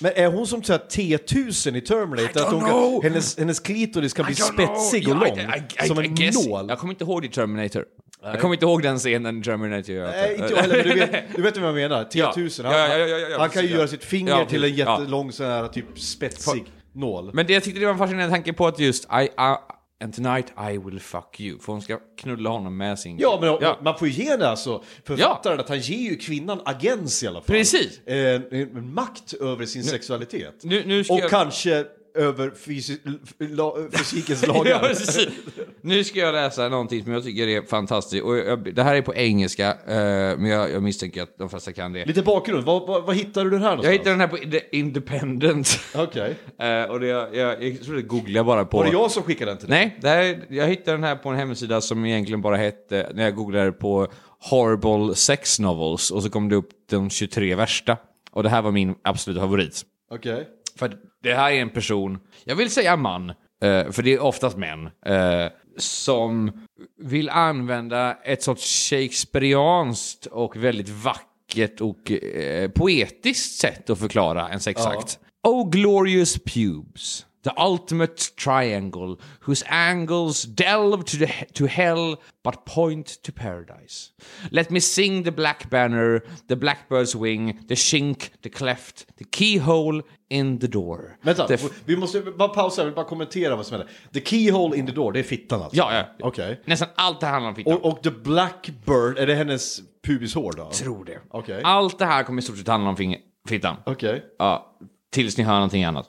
Speaker 2: Men är hon som så här T-1000 i Terminator? Att hon
Speaker 1: know.
Speaker 2: kan, hennes, hennes klitoris kan bli
Speaker 1: I know.
Speaker 2: spetsig och
Speaker 1: Ja,
Speaker 2: lång.
Speaker 1: I- I-
Speaker 2: som en nål.
Speaker 1: Jag kommer inte ihåg det i Terminator. Jag kommer inte ihåg den scenen i Terminator.
Speaker 2: Nej, inte jag heller, men du vet, du vet vad jag menar. T-1000. Han,
Speaker 1: Ja, ja, ja, ja,
Speaker 2: han kan ju göra sitt finger till en jättelång sån här typ spetsig nål.
Speaker 1: Men det jag tyckte det var en fascinerande tanke på att just I, and tonight I will fuck you. För hon ska knulla honom med sin...
Speaker 2: Ja, men
Speaker 1: Ja.
Speaker 2: man får ju ge henne alltså, författaren, att han ger ju kvinnan agens i alla fall.
Speaker 1: Precis.
Speaker 2: Eh, makt över sin sexualitet.
Speaker 1: Nu, nu
Speaker 2: och
Speaker 1: jag...
Speaker 2: kanske över fysi- la, fysikens lagar.
Speaker 1: Ja, nu ska jag läsa någonting som jag tycker är fantastiskt. Och jag, det här är på engelska, eh, men jag, jag misstänker att de flesta kan det.
Speaker 2: Lite bakgrund, vad, vad, vad hittar du den här
Speaker 1: Jag
Speaker 2: någonstans?
Speaker 1: hittade den här på The Independent.
Speaker 2: Okej.
Speaker 1: Eh, och det, jag, jag, jag googlade bara på...
Speaker 2: Var det jag som skickade den till dig?
Speaker 1: Nej, det här, jag hittade den här på en hemsida som egentligen bara hette, när jag googlade på Horrible Sex Novels, och så kom det upp de 23 värsta. Och det här var min absoluta favorit.
Speaker 2: Okej.
Speaker 1: För det här är en person, jag vill säga man, eh, för det är oftast män, eh, som vill använda ett sorts shakespearianskt och väldigt vackert och eh, poetiskt sätt att förklara en sexakt. Oh glorious pubes. The ultimate triangle, whose angles delve to, the, to hell but point to paradise. Let me sing the black banner, the blackbird's wing, the chink, the cleft, the keyhole in the door.
Speaker 2: Vänta,
Speaker 1: f-
Speaker 2: vi måste bara pausa, jag vill bara kommentera vad som händer. The keyhole in the door, det är fittan alltså?
Speaker 1: ja, ja.
Speaker 2: Okej.
Speaker 1: Nästan allt det här handlar om fittan.
Speaker 2: Och, och the blackbird, är det hennes pubishår då?
Speaker 1: tror det.
Speaker 2: Okej.
Speaker 1: Allt det här kommer i stort sett handla om fittan.
Speaker 2: Okej.
Speaker 1: Ja, tills ni hör någonting annat.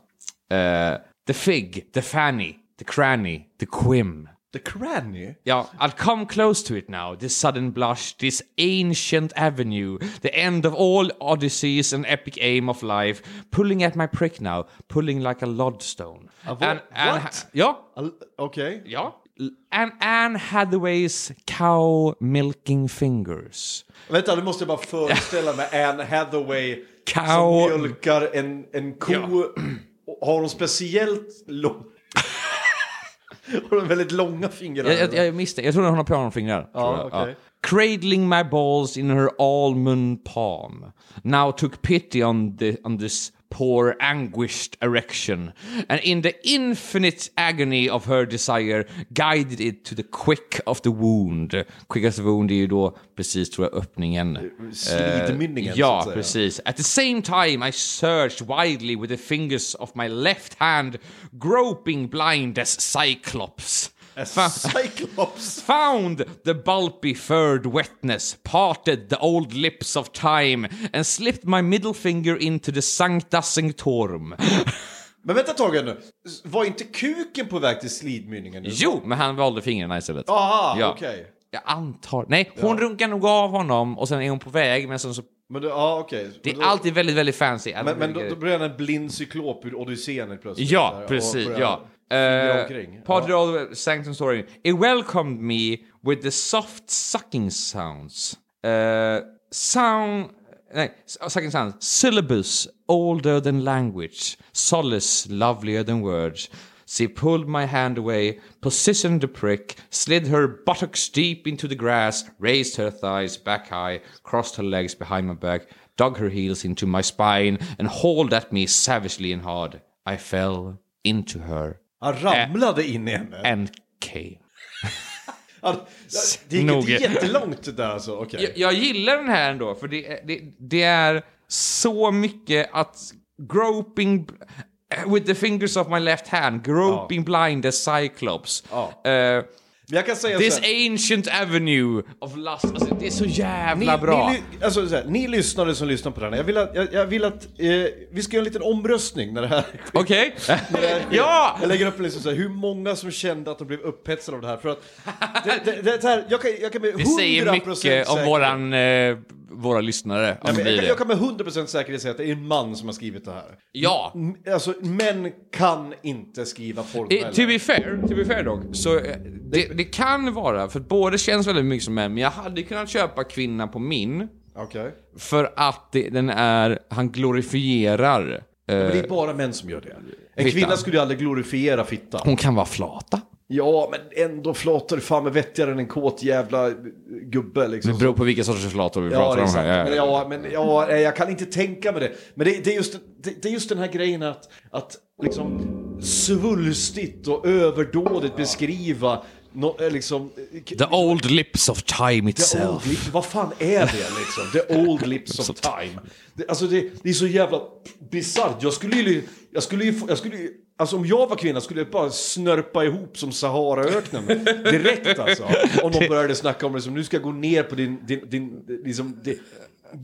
Speaker 1: Eh, the fig, the fanny, the cranny, the quim.
Speaker 2: The cranny?
Speaker 1: Ja, I'll come close to it now, this sudden blush, this ancient avenue, the end of all odysseys and epic aim of life, pulling at my prick now, pulling like a lodstone.
Speaker 2: vad- what?
Speaker 1: ja,
Speaker 2: All- Okej.
Speaker 1: ja. And Anne Hathaways cow milking fingers.
Speaker 2: Vänta, nu måste jag bara föreställa mig Anne Hathaway
Speaker 1: Cow-
Speaker 2: som mjölkar en, en ko. Och Har hon speciellt lång... har hon väldigt långa fingrar?
Speaker 1: Jag, jag, jag misstänker, jag tror hon har pianofingrar.
Speaker 2: Ja,
Speaker 1: jag.
Speaker 2: okej.
Speaker 1: Cradling my balls in her almond palm. Now took pity on, the, on this poor anguished erection. And in the infinite agony of her desire guided it to the quick of the wound. Quick of the wound är ju då precis, tror jag, öppningen.
Speaker 2: Slidmynningen, så
Speaker 1: Ja, precis. At the same time I searched wildly with the fingers of my left hand, groping blind as Cyclops.
Speaker 2: Cyclops!
Speaker 1: found the bulby furred wetness, parted the old lips of time, and slipped my middle finger into the sancta sanctorum.
Speaker 2: Men vänta ett tag nu. Var inte kuken på väg till slidmynningen? nu?
Speaker 1: jo, men han valde fingrarna istället.
Speaker 2: Aha,
Speaker 1: Ja.
Speaker 2: okej.
Speaker 1: Jag antar. Nej, hon runkar nog av honom och sen är hon på väg, men sen så...
Speaker 2: Men det, ja, okej.
Speaker 1: Det är
Speaker 2: då-
Speaker 1: alltid väldigt, väldigt fancy.
Speaker 2: Men, men då, då blir han en blind cyklop ur Odysseen plötsligt.
Speaker 1: Ja,
Speaker 2: Där,
Speaker 1: precis. Ja. Uh,
Speaker 2: omkring.
Speaker 1: part of the Sanctum Story. It welcomed me with the soft sucking sounds. Uh, sound... Nej, sucking sounds. Syllabus older than language. Solace lovelier than words. She pulled my hand away, positioned the prick, slid her buttocks deep into the grass, raised her thighs back high, crossed her legs behind my back, dug her heels into my spine, and hauled at me savagely and hard. I fell into her
Speaker 2: Han ramlade in i henne.
Speaker 1: came.
Speaker 2: Han, det gick
Speaker 1: Nog.
Speaker 2: inte jättelångt där alltså, okej.
Speaker 1: Jag, jag gillar den här ändå, för det, är- det, det är så mycket att groping with the fingers of my left hand, groping blind as Cyclops.
Speaker 2: Ja.
Speaker 1: Eh,
Speaker 2: Men jag kan säga
Speaker 1: this
Speaker 2: så här,
Speaker 1: ancient avenue of lust. Alltså, det är så jävla
Speaker 2: ni,
Speaker 1: bra.
Speaker 2: Ni, alltså, så här, ni lyssnare som lyssnar på den här, jag vill att, jag, jag vill att eh, vi ska göra en liten omröstning när det här
Speaker 1: Okej?
Speaker 2: sker.
Speaker 1: ja!
Speaker 2: Jag lägger upp en lista så här, hur många som kände att de blev upphetsade av det här. För att det, det, det, här, jag, kan, jag kan med 100%
Speaker 1: Det säger mycket om
Speaker 2: säkerhet-
Speaker 1: våran, eh, våra lyssnare.
Speaker 2: Men
Speaker 1: blir
Speaker 2: jag,
Speaker 1: det.
Speaker 2: jag kan med 100% säkerhet säga att det är en man som har skrivit det här.
Speaker 1: Ja.
Speaker 2: M- Alltså, män kan inte skriva
Speaker 1: Eh,
Speaker 2: porrnoveller.
Speaker 1: to be fair, to be fair dock, så eh, det, det kan vara, för båda känns väldigt mycket som män, men jag hade kunnat köpa kvinna på min,
Speaker 2: Okej.
Speaker 1: för att det, den är, han glorifierar. eh,
Speaker 2: Men det är bara män som gör det. En
Speaker 1: Fittan.
Speaker 2: kvinna skulle ju aldrig glorifiera fittan.
Speaker 1: hon kan vara flata.
Speaker 2: Ja, men ändå flatar du fan med vettigare än en kåt jävla gubbe liksom.
Speaker 1: Det beror på vilka sorters flator vi
Speaker 2: Ja,
Speaker 1: pratar
Speaker 2: är
Speaker 1: om här.
Speaker 2: Men, ja, men ja, jag kan inte tänka mig det. Men det, det, är, just, det, det är just den här grejen att, att liksom svulstigt och överdådigt beskriva no, eh, liksom...
Speaker 1: The old lips of time itself.
Speaker 2: old vad fan är det liksom? The old lips of time. Det, alltså det, det är så jävla bisarrt. Jag skulle ju, jag skulle ju, jag skulle ju, alltså om jag var kvinna skulle jag bara snörpa ihop som Saharaöknen direkt alltså. Om de började snacka om det som nu ska jag gå ner på din, din, din liksom, det,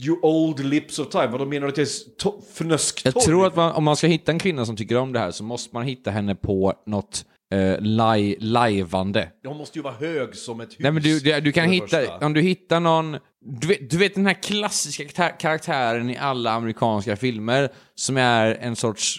Speaker 2: You old lips of time, vad de menar du att jag är to- fnösktorr?
Speaker 1: Jag tror att man, om man ska hitta en kvinna som tycker om det här så måste man hitta henne på något eh, li, lajvande.
Speaker 2: Hon måste ju vara hög som ett hus.
Speaker 1: Nej men du, du, du kan hitta,
Speaker 2: första.
Speaker 1: om du hittar någon, du vet, du vet den här klassiska karaktär- karaktären i alla amerikanska filmer som är en sorts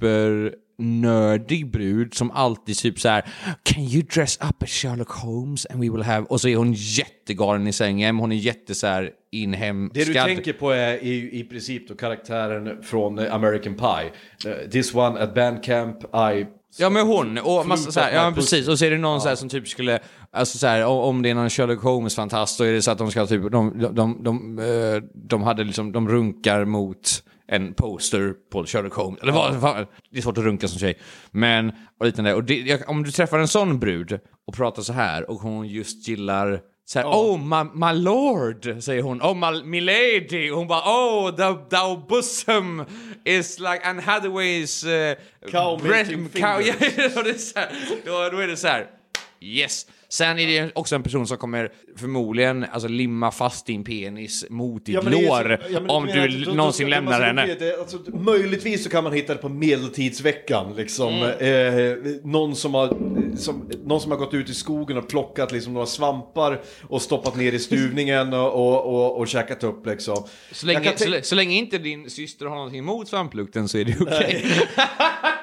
Speaker 1: supernördig brud som alltid typ så här Can you dress up as Sherlock Holmes and we will have... Och så är hon jättegalen i sängen, hon är jätte så här inhemskad.
Speaker 2: Det du tänker på är i, i princip då karaktären från eh, American Pie. Eh, This one at bandcamp, I...
Speaker 1: Ja men hon, och massa, så här, ja men precis, och så är det någon så här som typ skulle, alltså så här, om- om det är någon Sherlock Holmes-fantast, då är det så att de ska typ, de, de, de, de, eh, de hade liksom, de runkar mot en poster på Sherlock Holmes. Eller vad, vad, det är svårt att runka som tjej. Men, och liknande. Och det, jag, om du träffar en sån brud och pratar så här och hon just gillar så här, oh my, my lord, säger hon. Oh my, milady. Och hon bara, oh the, thou bosom is like Anne Hathaways... Uh,
Speaker 2: Cow mating
Speaker 1: cow, ja,
Speaker 2: fingers.
Speaker 1: och det är så här, då, då är det så här, yes. Sen är det också en person som kommer förmodligen alltså, limma fast din penis mot ditt
Speaker 2: ju
Speaker 1: lår
Speaker 2: så- ja,
Speaker 1: om
Speaker 2: menar
Speaker 1: du
Speaker 2: att då- då
Speaker 1: någonsin
Speaker 2: ska-
Speaker 1: lämnar
Speaker 2: alltså,
Speaker 1: henne.
Speaker 2: det- Alltså, möjligtvis så kan man hitta det på medeltidsveckan. Liksom.
Speaker 1: Mm.
Speaker 2: Eh, någon, som har, som, någon som har gått ut i skogen och plockat liksom, några svampar och stoppat ner i stuvningen och, och, och, och käkat upp. Liksom.
Speaker 1: Så länge, så, så länge inte din syster har någonting emot svamplukten så är det okej.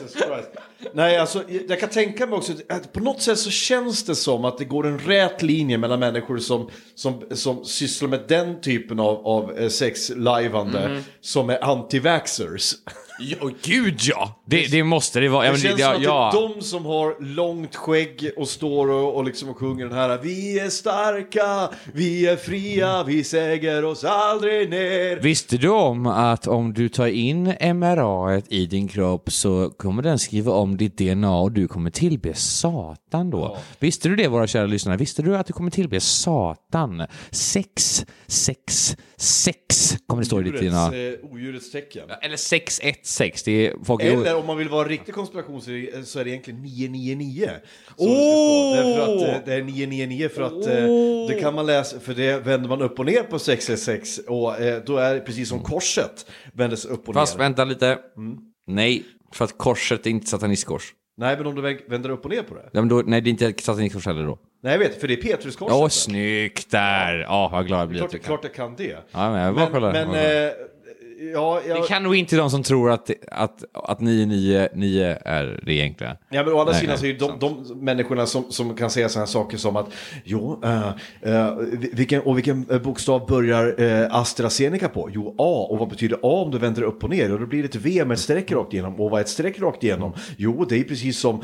Speaker 2: Jesus Christ. Nej, alltså jag kan tänka mig också att på något sätt så känns det som att det går en rät linje mellan människor som, som, som sysslar med den typen av, av eh, sexlajvande
Speaker 1: Mhm.
Speaker 2: som är anti-vaxxers.
Speaker 1: Ja, gud ja! Det, det måste det vara. Ja,
Speaker 2: Det
Speaker 1: men
Speaker 2: känns
Speaker 1: det, ja,
Speaker 2: som att
Speaker 1: ja.
Speaker 2: det är de som har långt skägg och står och, och liksom och sjunger den här Vi är starka, vi är fria, vi säger oss aldrig ner.
Speaker 1: Visste du om att om du tar in MRA i din kropp så kommer den skriva om ditt DNA och du kommer tillbe Satan då? Visste du det våra kära lyssnare? Visste du att du kommer tillbe Satan? Sex, sex, sex kommer det stå i.
Speaker 2: Odjurets, eh, odjurets tecken.
Speaker 1: Eller 616, det är folk...
Speaker 2: Eller om man vill vara riktig konspiration så är det, egentligen 999. Som det ska stå. Därför att eh, det är 999 för att eh, det kan man läsa, för det vänder man upp och ner på 666 och eh, då är det precis som korset vändes upp och
Speaker 1: Fast
Speaker 2: ner.
Speaker 1: vänta lite.
Speaker 2: Mm.
Speaker 1: Nej, för att korset är inte satanistkors.
Speaker 2: Nej men om du vä- vänder upp och ner på det.
Speaker 1: Ja, men då, nej, det är inte satanistkors heller då.
Speaker 2: Nej jag vet, för det är Petruskorset.
Speaker 1: Åh,
Speaker 2: där.
Speaker 1: snyggt där! Ja, vad glad jag blir att
Speaker 2: Klart,
Speaker 1: du kan.
Speaker 2: klart jag kan det.
Speaker 1: Ja, men jag bara
Speaker 2: men,
Speaker 1: kollar.
Speaker 2: men eh, ja, jag,
Speaker 1: Det kan nog inte de som tror att, att, att 999 är det egentliga.
Speaker 2: Ja men å andra sidan så är det de, de människorna som, som kan säga sådana saker som att jo, eh, eh, vilken, och vilken bokstav börjar uh, AstraZeneca på? Jo, A. Och vad betyder A om du vänder upp och ner? Och då blir det ett V med ett streck rakt igenom. Och vad är ett streck rakt igenom? Jo, det är precis som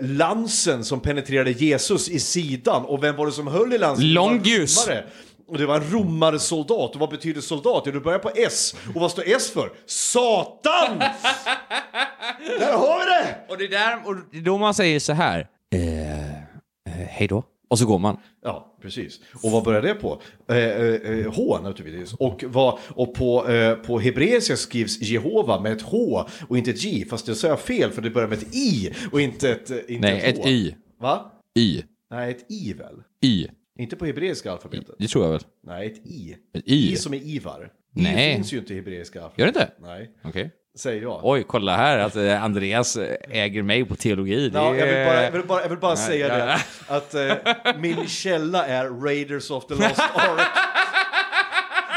Speaker 2: lansen som penetrerade Jesus i sidan. Och vem var det som höll i lansen? Det Och det var en romarsoldat. Och vad betyder soldat? Jo, du börjar på S. Och vad står S för? Satan! Där har vi det!
Speaker 1: Och det är där, och det är då man säger så här. Eh, eh, hej då. Och så går man.
Speaker 2: Ja, precis. Och vad börjar det på? Eh, eh, H naturligtvis. Och, vad, och på, eh, på hebreiska skrivs Jehova med ett H och inte ett J. Fast det sa jag fel för det börjar med ett I och inte ett, eh, inte
Speaker 1: Nej,
Speaker 2: ett
Speaker 1: ett
Speaker 2: H.
Speaker 1: Y.
Speaker 2: Va?
Speaker 1: Y.
Speaker 2: Nej, ett I väl?
Speaker 1: Y.
Speaker 2: Inte på hebreiska alfabetet.
Speaker 1: Det tror jag väl.
Speaker 2: Nej, ett I.
Speaker 1: Ett Y.
Speaker 2: I som är Ivar.
Speaker 1: Nej.
Speaker 2: I finns ju inte i hebreiska alfabetet.
Speaker 1: Gör det inte?
Speaker 2: Nej,
Speaker 1: Okej.
Speaker 2: säger jag.
Speaker 1: Oj, kolla här att eh, Andreas eh, äger mig på teologi. Det
Speaker 2: Ja, jag vill bara,
Speaker 1: är-
Speaker 2: jag vill bara, jag vill bara säga
Speaker 1: ja,
Speaker 2: det, att eh, min källa är Raiders of the Lost Ark.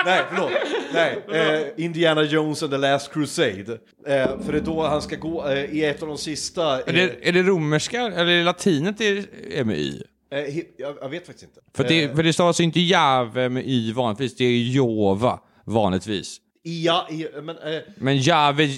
Speaker 2: Nej, förlåt. Nej, eh, Indiana Jones and the Last Crusade. Eh, för det är då han ska gå eh, i ett av de sista...
Speaker 1: Är det, är det romerska, eller är det latinet det är med Y?
Speaker 2: Eh, jag, vet faktiskt inte.
Speaker 1: För det, för det stavas inte Jave med Y vanligtvis, det är Jova vanligtvis.
Speaker 2: Ja, men... Eh,
Speaker 1: Men Jave,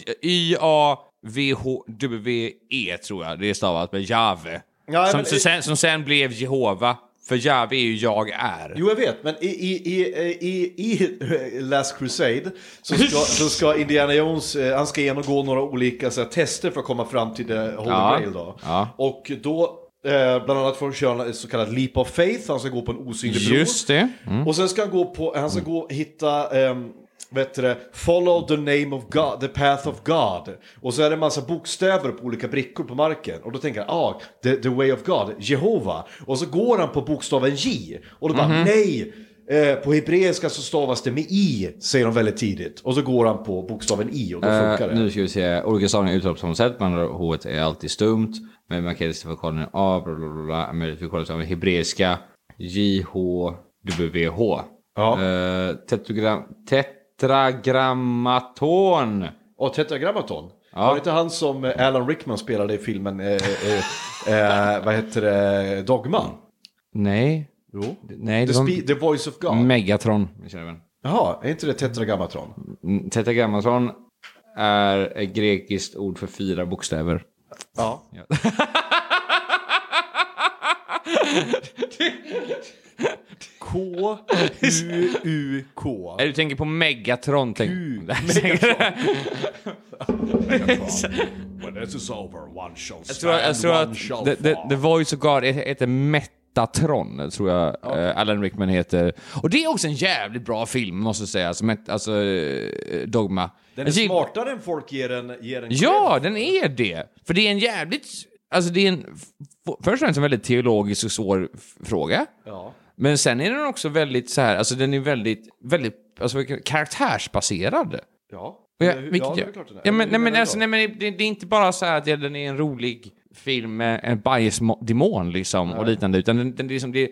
Speaker 1: Y-A-V-H-W-E tror jag det är stavat med Jave.
Speaker 2: Ja,
Speaker 1: som,
Speaker 2: men-
Speaker 1: sen, som sen blev Jehova. För Jave är ju jag är.
Speaker 2: Jo, jag vet, men i, i, i, i, i Last Crusade så ska, så ska Indiana Jones, eh, han ska genomgå några olika så här, tester för att komma fram till the Holy
Speaker 1: Ja.
Speaker 2: Grail då.
Speaker 1: Ja.
Speaker 2: Och då, eh, bland annat får han köra ett så kallat leap of faith, han ska gå på en osynlig bro.
Speaker 1: Just det. Mm.
Speaker 2: Och sen ska han gå på, han ska gå hitta, vet du det, follow the name of God, the path of God. Och så är det en massa bokstäver på olika brickor på marken. Och då tänker han, ah, the, the way of God, Jehova. Och så går han på bokstaven J. Och då bara,
Speaker 1: Mhm.
Speaker 2: nej! Eh, på hebreiska så stavas det med i, säger de väldigt tidigt. Och så går han på bokstaven i och då funkar det.
Speaker 1: Eh, nu ska vi se, olika stavningar uttalas på samma sätt, men H är alltid stumt. Men man kan identifikationen A, bla bla bla, bla. Men vi kollar på hebreiska, J, H, W, H.
Speaker 2: Ja.
Speaker 1: Eh, tetragram, tetragrammaton.
Speaker 2: Och Tetragrammaton.
Speaker 1: Ja.
Speaker 2: Var det inte han som eh, Alan Rickman spelade i filmen, eh, eh, eh, vad heter det, Dogma?
Speaker 1: Nej.
Speaker 2: Jo.
Speaker 1: Nej,
Speaker 2: The,
Speaker 1: det var
Speaker 2: Spe- The Voice of God.
Speaker 1: Megatron.
Speaker 2: Jaha, är inte det Tetragrammaton?
Speaker 1: Mm, Tetragrammaton är ett grekiskt ord för fyra bokstäver.
Speaker 2: Ja. K-U-U-K.
Speaker 1: Nej, Du tänker på Megatron. Tänk.
Speaker 2: Q.
Speaker 5: When this is over, one shall
Speaker 1: Jag tror, jag tror att the, the, the Voice of God heter Metatron, tror jag eh, Alan Rickman heter. Och det är också en jävligt bra film, måste jag säga. Alltså, met, alltså eh, Dogma.
Speaker 2: Den är
Speaker 1: Jag tycker-
Speaker 2: smartare än folk ger en, ger en
Speaker 1: Ja, den är det. För det är en jävligt... Alltså det är en... Först och främst en väldigt teologisk och svår fråga.
Speaker 2: Ja.
Speaker 1: Men sen är den också väldigt så här, alltså den är väldigt, väldigt, alltså karaktärsbaserad.
Speaker 2: Ja.
Speaker 1: Och jag,
Speaker 2: Ja,
Speaker 1: vilket
Speaker 2: det är klart den är.
Speaker 1: ja, men, nej, men, alltså, nej, men det, det är inte bara så här att den är en rolig film med en bajsdemon liksom och liknande, utan den, den liksom, det,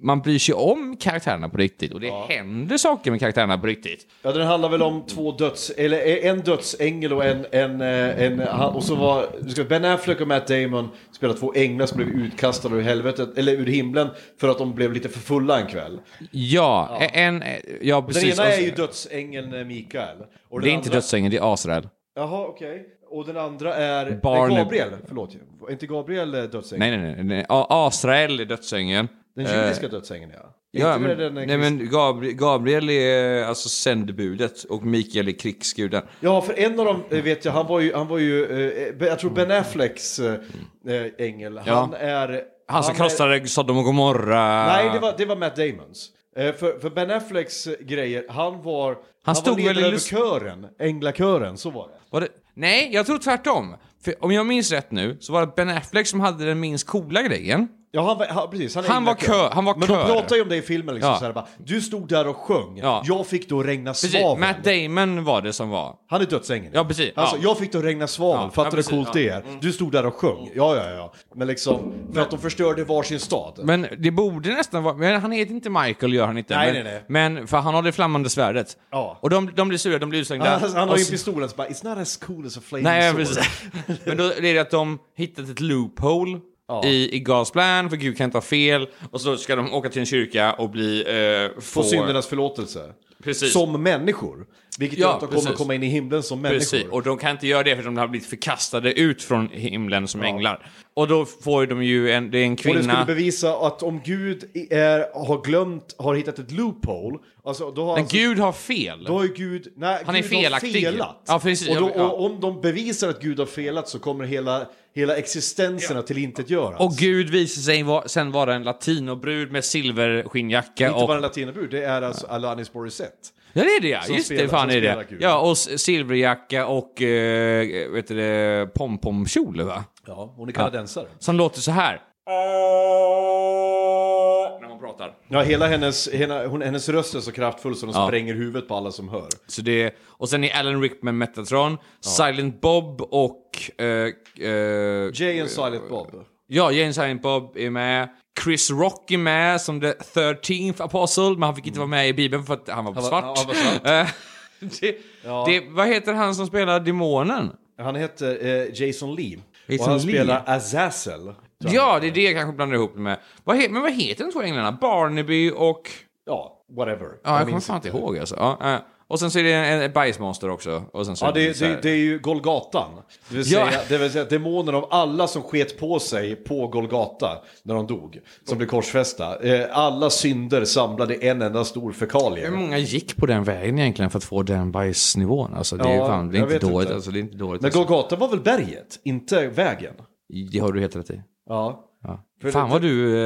Speaker 1: man bryr sig om karaktärerna på riktigt och det händer saker med karaktärerna på riktigt.
Speaker 2: Ja, den handlar väl om två döds... Eller en dödsängel och en... en, eh, en och så var... Ben Affleck och Matt Damon spelade två änglar som blev utkastade ur helvetet, eller ur himlen, för att de blev lite för fulla en kväll.
Speaker 1: Ja, en, ja
Speaker 2: Den
Speaker 1: precis.
Speaker 2: ena
Speaker 1: Och-
Speaker 2: är ju dödsängeln eh, Mikael.
Speaker 1: Det
Speaker 2: den
Speaker 1: är inte
Speaker 2: andra...
Speaker 1: dödsängeln, det är Asrael.
Speaker 2: Jaha, okej. Och den andra är...
Speaker 1: Barney-
Speaker 2: Nej, Gabriel, förlåt. Är inte Gabriel eh, dödsängeln?
Speaker 1: Nej, nej, nej. nej. Asrael är dödsängeln.
Speaker 2: Den
Speaker 1: Eh,
Speaker 2: judiska dödsängeln, ja.
Speaker 1: Ja, men,
Speaker 2: den eh,
Speaker 1: nej, men Gabriel, Gabriel är alltså sändebudet och Mikael är krigsguden.
Speaker 2: Ja, för en av dem eh, vet jag, han var ju, han var ju eh, jag tror Ben Afflecks eh, eh, ängel, han är...
Speaker 1: Han som
Speaker 2: är-
Speaker 1: krossade Sodom och Gomorra.
Speaker 2: Nej, det var, det var Matt Damons. Eh, för, för Ben Afflecks eh, grejer, han var... Han,
Speaker 1: stod
Speaker 2: var ledare över kören, änglakören, så var det.
Speaker 1: Var det? Nej, jag tror tvärtom. För om jag minns rätt nu så var det Ben Affleck som hade den minst coola grejen.
Speaker 2: Ja, han, var- han, precis. Han,
Speaker 1: Han var
Speaker 2: änglakör.
Speaker 1: kör- han var
Speaker 2: Men
Speaker 1: kör.
Speaker 2: de pratar ju om det i filmen liksom
Speaker 1: Ja.
Speaker 2: så här, bara, Du stod där och sjöng,
Speaker 1: Ja.
Speaker 2: jag fick då regna
Speaker 1: Precis,
Speaker 2: svavel.
Speaker 1: Matt Damon var det som var.
Speaker 2: Han är dödsängeln.
Speaker 1: Ja, precis.
Speaker 2: Alltså,
Speaker 1: Ja.
Speaker 2: jag fick då regna svavel,
Speaker 1: Ja,
Speaker 2: fattar du hur coolt det är? Du stod där och sjöng, ja ja ja. Men liksom, för att de förstörde varsin stad.
Speaker 1: Men det borde nästan vara... Men han heter inte Michael, gör han inte.
Speaker 2: Nej,
Speaker 1: men,
Speaker 2: nej, nej.
Speaker 1: men för han har det flammande svärdet.
Speaker 2: Ja.
Speaker 1: Och de, de blir sura, de blir utslängda.
Speaker 2: han, han har ju pistolen så bara, it's not as cool as a flaming
Speaker 1: Nej,
Speaker 2: sword.
Speaker 1: precis. Men då är det att de hittat ett loophole
Speaker 2: Ja.
Speaker 1: i, i God's plan, för Gud kan inte ha fel. Och så ska de åka till en kyrka och bli... Eh,
Speaker 2: Få
Speaker 1: får-
Speaker 2: syndernas förlåtelse.
Speaker 1: Precis.
Speaker 2: Som människor. Vilket
Speaker 1: Ja,
Speaker 2: gör att de kommer
Speaker 1: precis.
Speaker 2: komma in i himlen som människor.
Speaker 1: Precis, och de kan inte göra det för de har blivit förkastade ut från himlen som änglar. Och då får de ju en, det är en
Speaker 2: Och det skulle
Speaker 1: kvinna...
Speaker 2: bevisa att om Gud är, har glömt, har hittat ett loophole, alltså då har
Speaker 1: Men
Speaker 2: alltså,
Speaker 1: Gud har fel.
Speaker 2: Då har Gud, nej,
Speaker 1: Han är
Speaker 2: Gud har
Speaker 1: felaktig.
Speaker 2: felat.
Speaker 1: Ja, precis.
Speaker 2: Och, då,
Speaker 1: Ja.
Speaker 2: och om de bevisar att Gud har felat så kommer hela, hela existenserna till inte göras.
Speaker 1: Och Gud visar sig va- sen vara en latinobrud med silverskinnjacka
Speaker 2: Inte
Speaker 1: och...
Speaker 2: bara en latinabrud, det är alltså Alanis Morissette.
Speaker 1: Ja det är det ja,
Speaker 2: Som
Speaker 1: just
Speaker 2: spelar-
Speaker 1: det, fan är det.
Speaker 2: Gud.
Speaker 1: Ja, och silverjacka och, eh, vet du det, pompomkjol va?
Speaker 2: Ja, hon är kanadensare.
Speaker 1: Som låter så här. När hon pratar.
Speaker 2: Ja, hela hennes, hela, hon, hennes röst är så kraftfull så den
Speaker 1: Ja.
Speaker 2: spränger huvudet på alla som hör.
Speaker 1: Så det, och sen är Alan Rickman Metatron, Silent Bob och... eh, eh,
Speaker 2: Jay and Silent Bob.
Speaker 1: Ja, James Silent Bob är med. Chris Rock är med som the 13th apostle, men han fick inte vara med i Bibeln för att han var
Speaker 2: Han var-
Speaker 1: svart.
Speaker 2: han var svart.
Speaker 1: Eh, det, det, vad heter han som spelar demonen?
Speaker 2: Han heter eh, Jason Lee.
Speaker 1: Jason
Speaker 2: och han
Speaker 1: Lee?
Speaker 2: spelar Azazel.
Speaker 1: Ja, det är det jag kanske blandar ihop med. Vad he, men vad heter de två änglarna? Barnaby och...
Speaker 2: Ja, whatever.
Speaker 1: Ja, jag kommer
Speaker 2: minns
Speaker 1: fan inte ihåg alltså. Ja, eh. Och sen så är det en, en bajsmonster också. Och sen så
Speaker 2: Ja,
Speaker 1: är
Speaker 2: det,
Speaker 1: här-
Speaker 2: det, det är ju Golgatan. Det vill,
Speaker 1: Ja.
Speaker 2: säga, det vill säga demonen av alla som sket på sig på Golgata när de dog. Som blev korsfästa. Eh, alla synder samlade en enda stor fekalie.
Speaker 1: Hur många gick på den vägen egentligen för att få den bajsnivån? Alltså, det är,
Speaker 2: Ja,
Speaker 1: fan, det är inte dåligt.
Speaker 2: inte.
Speaker 1: Alltså, det är inte dåligt
Speaker 2: Men
Speaker 1: alltså.
Speaker 2: Golgata var väl berget, inte vägen?
Speaker 1: Det har du helt rätt i.
Speaker 2: Ja.
Speaker 1: Ja.
Speaker 2: För
Speaker 1: Fan vad du...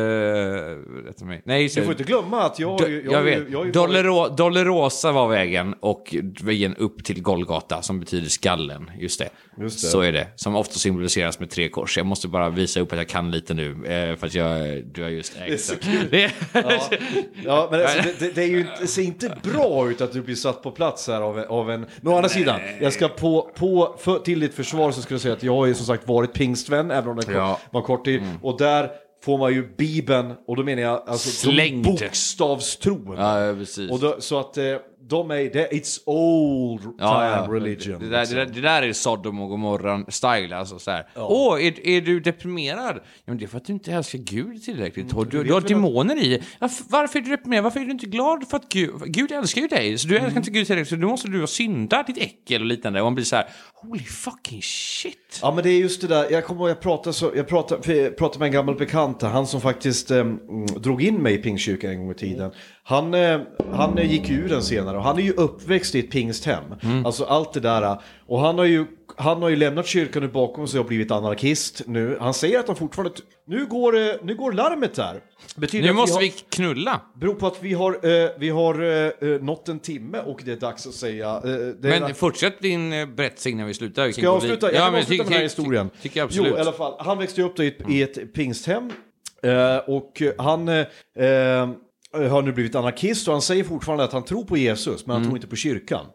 Speaker 1: Rättar mig. Nej,
Speaker 2: Du får inte glömma att jag...
Speaker 1: Do,
Speaker 2: jag,
Speaker 1: jag,
Speaker 2: jag,
Speaker 1: vet.
Speaker 2: jag, jag,
Speaker 1: Dolero, Dolorosa var vägen och vägen upp till Golgata som betyder skallen. Just det.
Speaker 2: Just det.
Speaker 1: Så är det. Som ofta symboliseras med tre kors. Jag måste bara visa upp att jag kan lite nu. Eh, för att jag, du har just ägt
Speaker 2: Det är så kul.
Speaker 1: Det-
Speaker 2: Ja, ja men alltså, det, det, är ju, det ser inte bra ut att du blir satt på plats här av, av en... Men å andra sidan, jag ska på, på för, till ditt försvar så ska jag säga att jag har ju som sagt varit pingstvän, även om det
Speaker 1: Ja.
Speaker 2: var kort tid. Och där får man ju Bibeln, och då menar jag alltså
Speaker 1: Slängd.
Speaker 2: bokstavstron.
Speaker 1: Ja, precis.
Speaker 2: Och då, så att eh, de är, det, it's old time
Speaker 1: Ja, ja.
Speaker 2: religion.
Speaker 1: Det, där, det, där, det där är Sodom och Gomorra-style. Alltså så här. Åh, är, är du deprimerad? Ja, men det är för att du inte älskar Gud tillräckligt. Och du, du har demoner i dig. Varför, är du deprimerad? Varför är du inte glad? För att Gud, Gud älskar ju dig. Så du älskar inte Gud tillräckligt. Så då måste du ha syndat ditt äckel och liknande. Och man blir så här, holy fucking shit.
Speaker 2: Ja men det är just det där, jag kommer ihåg jag pratade, så, jag pratade, jag pratade med en gammal bekant, han som faktiskt eh, mm, drog in mig i pingstkyrkan en gång i tiden. Han, eh, han eh, gick ur den senare och han är ju uppväxt i ett pingsthem. Alltså allt det där. eh, Och han har ju, han har ju lämnat kyrkan nu bakom sig och blivit anarkist nu. Han säger att han fortfarande, nu går, nu går larmet där. Betyder
Speaker 1: Nu måste
Speaker 2: har,
Speaker 1: vi knulla.
Speaker 2: beror på att vi har, vi har nått en timme och det är dags att säga.
Speaker 1: Men fortsätt din berättelse innan vi slutar. Vi
Speaker 2: Ska jag avsluta? Jag kan
Speaker 1: men
Speaker 2: avsluta
Speaker 1: tycker-
Speaker 2: den här historien.
Speaker 1: Tycker jag absolut.
Speaker 2: Jo, i alla fall. Han växte upp i ett, i ett pingsthem. Och han har nu blivit anarkist och han säger fortfarande att han tror på Jesus, men han
Speaker 1: Mm.
Speaker 2: tror inte på kyrkan.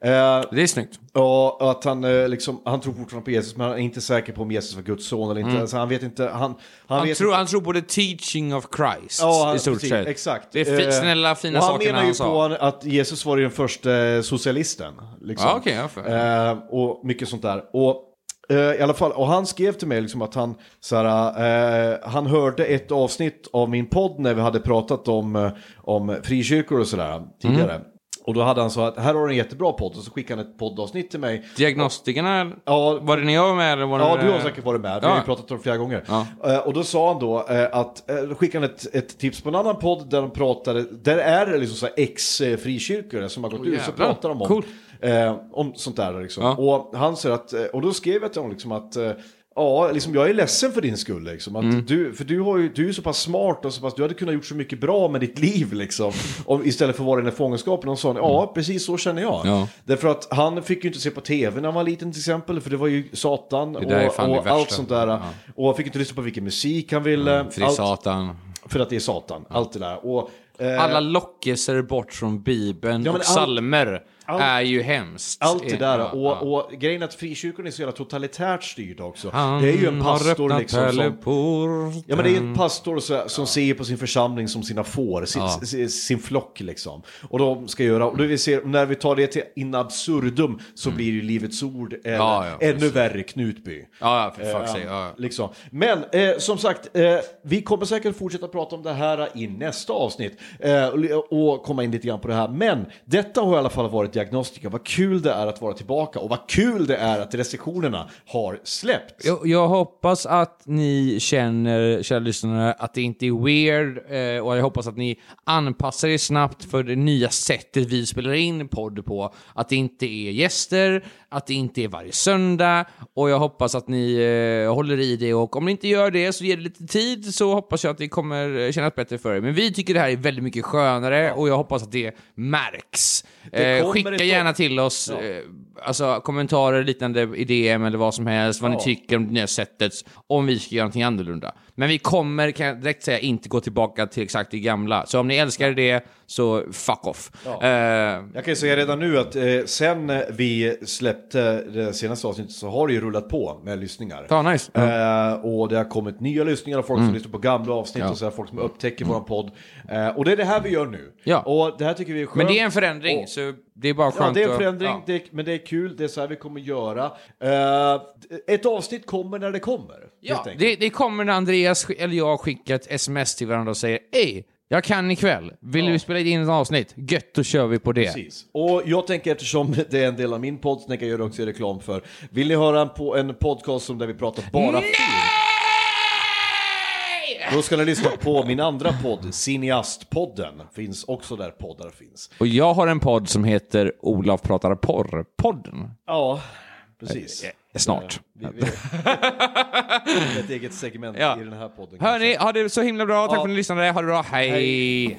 Speaker 2: Eh,
Speaker 1: Det är snyggt.
Speaker 2: Ja, att han, eh, liksom, han tror fortfarande på Jesus, men han är inte säker på om Jesus var Guds son eller inte. Alltså, han vet inte. Han, han,
Speaker 1: Han
Speaker 2: vet
Speaker 1: tror,
Speaker 2: inte.
Speaker 1: han tror på the teaching of Christ
Speaker 2: Ja, han-
Speaker 1: i stort sett.
Speaker 2: Exakt.
Speaker 1: Det är
Speaker 2: Eh,
Speaker 1: snälla, fina
Speaker 2: och han
Speaker 1: sakerna
Speaker 2: menar
Speaker 1: han
Speaker 2: ju
Speaker 1: sa.
Speaker 2: på att Jesus var ju den första eh, socialisten. Liksom.
Speaker 1: Ja, för-
Speaker 2: eh, och mycket sånt där. Och eh, i alla fall, och han skrev till mig liksom att han, så här, eh, han hörde ett avsnitt av min podd när vi hade pratat om, eh, om frikyrkor och sådär tidigare.
Speaker 1: Mm.
Speaker 2: Och då hade han så att här har du en jättebra podd och så skickade han ett poddavsnitt till mig.
Speaker 1: Diagnostikerna,
Speaker 2: Ja,
Speaker 1: var det när jag var med? Eller var det
Speaker 2: Ja, du har säkert varit med. Vi har ju pratat om det flera gånger.
Speaker 1: Ja.
Speaker 2: Och då sa han då att, då skickade han ett, ett tips på en annan podd där de pratade, där är det liksom så här ex-frikyrkor som har gått
Speaker 1: Åh,
Speaker 2: ut, så pratar de om,
Speaker 1: Cool.
Speaker 2: Eh, om sånt där liksom.
Speaker 1: Ja.
Speaker 2: Och han säger att, eh, och då skrev jag till honom liksom att eh, Ja, liksom jag är ledsen för din skull liksom. Att
Speaker 1: Mm.
Speaker 2: du, för du, har ju, du är så pass smart och så pass, du hade kunnat gjort så mycket bra med ditt liv liksom. Om, istället för att vara i den här fångenskapen. Och sa, ja, precis så känner jag.
Speaker 1: Ja.
Speaker 2: Därför att han fick ju inte se på tv när han var liten till exempel, för det var ju Satan och, och allt sånt där.
Speaker 1: Ja.
Speaker 2: Och han fick inte lyssna på vilken musik han ville.
Speaker 1: För det är
Speaker 2: allt,
Speaker 1: Satan.
Speaker 2: för att det är Satan, allt det där. Och, eh,
Speaker 1: Alla lockelser bort från Bibeln
Speaker 2: Ja,
Speaker 1: och
Speaker 2: all- all-
Speaker 1: är ju hemskt.
Speaker 2: allt det där.
Speaker 1: Ja,
Speaker 2: och, och grejen att frikyrkan är så jävla totalitärt styrd också.
Speaker 1: Han
Speaker 2: det är ju en pastor liksom som... Ja men det är en pastor så, som ser på sin församling som sina får, sin, sin, sin flock liksom. Och de ska göra, och vi ser, när vi tar det till in absurdum så blir ju Livets Ord eller
Speaker 1: Mm. Ja, ja,
Speaker 2: ännu
Speaker 1: precis.
Speaker 2: värre Knutby.
Speaker 1: Ja, för fuck's
Speaker 2: Eh.
Speaker 1: Ja.
Speaker 2: Liksom. Men eh, som sagt, eh, vi kommer säkert fortsätta prata om det här i nästa avsnitt eh, och, och komma in lite grann på det här. Men detta har i alla fall varit diagnostika. Vad kul det är att vara tillbaka och vad kul det är att restriktionerna har släppt.
Speaker 1: Jag, jag hoppas att ni känner, kära lyssnare, att det inte är weird eh, och jag hoppas att ni anpassar er snabbt för det nya sättet vi spelar in podd på. Att det inte är gäster, att det inte är varje söndag och jag hoppas att ni eh, håller i det och om ni inte gör det så ger det lite tid så hoppas jag att det kommer kännas bättre för er. Men vi tycker det här är väldigt mycket skönare och jag hoppas att det märks.
Speaker 2: Det
Speaker 1: Eh, skicka gärna till oss eh, alltså, kommentarer, liknande i DM eller vad som helst, vad ni tycker om det nya sättet, om vi ska göra någonting annorlunda. Men vi kommer, kan jag direkt säga, inte gå tillbaka till exakt det gamla. Så om ni älskar det, så fuck off. Eh,
Speaker 2: Jag kan ju säga redan nu att eh, sen eh, vi släppte det senaste avsnittet så har det ju rullat på med lyssningar.
Speaker 1: Ja, nice.
Speaker 2: Eh, och det har kommit nya lyssningar av folk
Speaker 1: Mm.
Speaker 2: som lyssnar på gamla avsnitt och så här, folk som upptäcker våran podd. Eh, och det är det här vi gör nu.
Speaker 1: Ja.
Speaker 2: Och det här tycker vi är skönt.
Speaker 1: men det är en förändring,
Speaker 2: Och-
Speaker 1: så det är bara skönt
Speaker 2: Ja, det är en förändring,
Speaker 1: ja.
Speaker 2: det, men det är kul, det är så här vi kommer göra. Eh, ett avsnitt kommer när det kommer.
Speaker 1: Ja, det, det kommer när Andreas eller jag skickar ett sms till varandra och säger Ey, jag kan ikväll. Vill du spela in ett avsnitt? Gött, då kör vi på det.
Speaker 2: Precis. Och jag tänker eftersom det är en del av min podd så tänker jag göra också reklam för. Vill ni höra en, på, en podcast som där vi pratar bara film? Då ska ni lyssna på min andra podd, Cineastpodden. Finns också där poddar finns.
Speaker 1: Och jag har en podd som heter Olaf pratar porr-podden.
Speaker 2: Ja, precis.
Speaker 1: Snart.
Speaker 2: Vi, vi, ett eget segment
Speaker 1: Ja.
Speaker 2: i den här podden.
Speaker 1: Hörni, ha det så himla bra. Tack
Speaker 2: Ja.
Speaker 1: för att ni lyssnade. Ha det bra. Hej.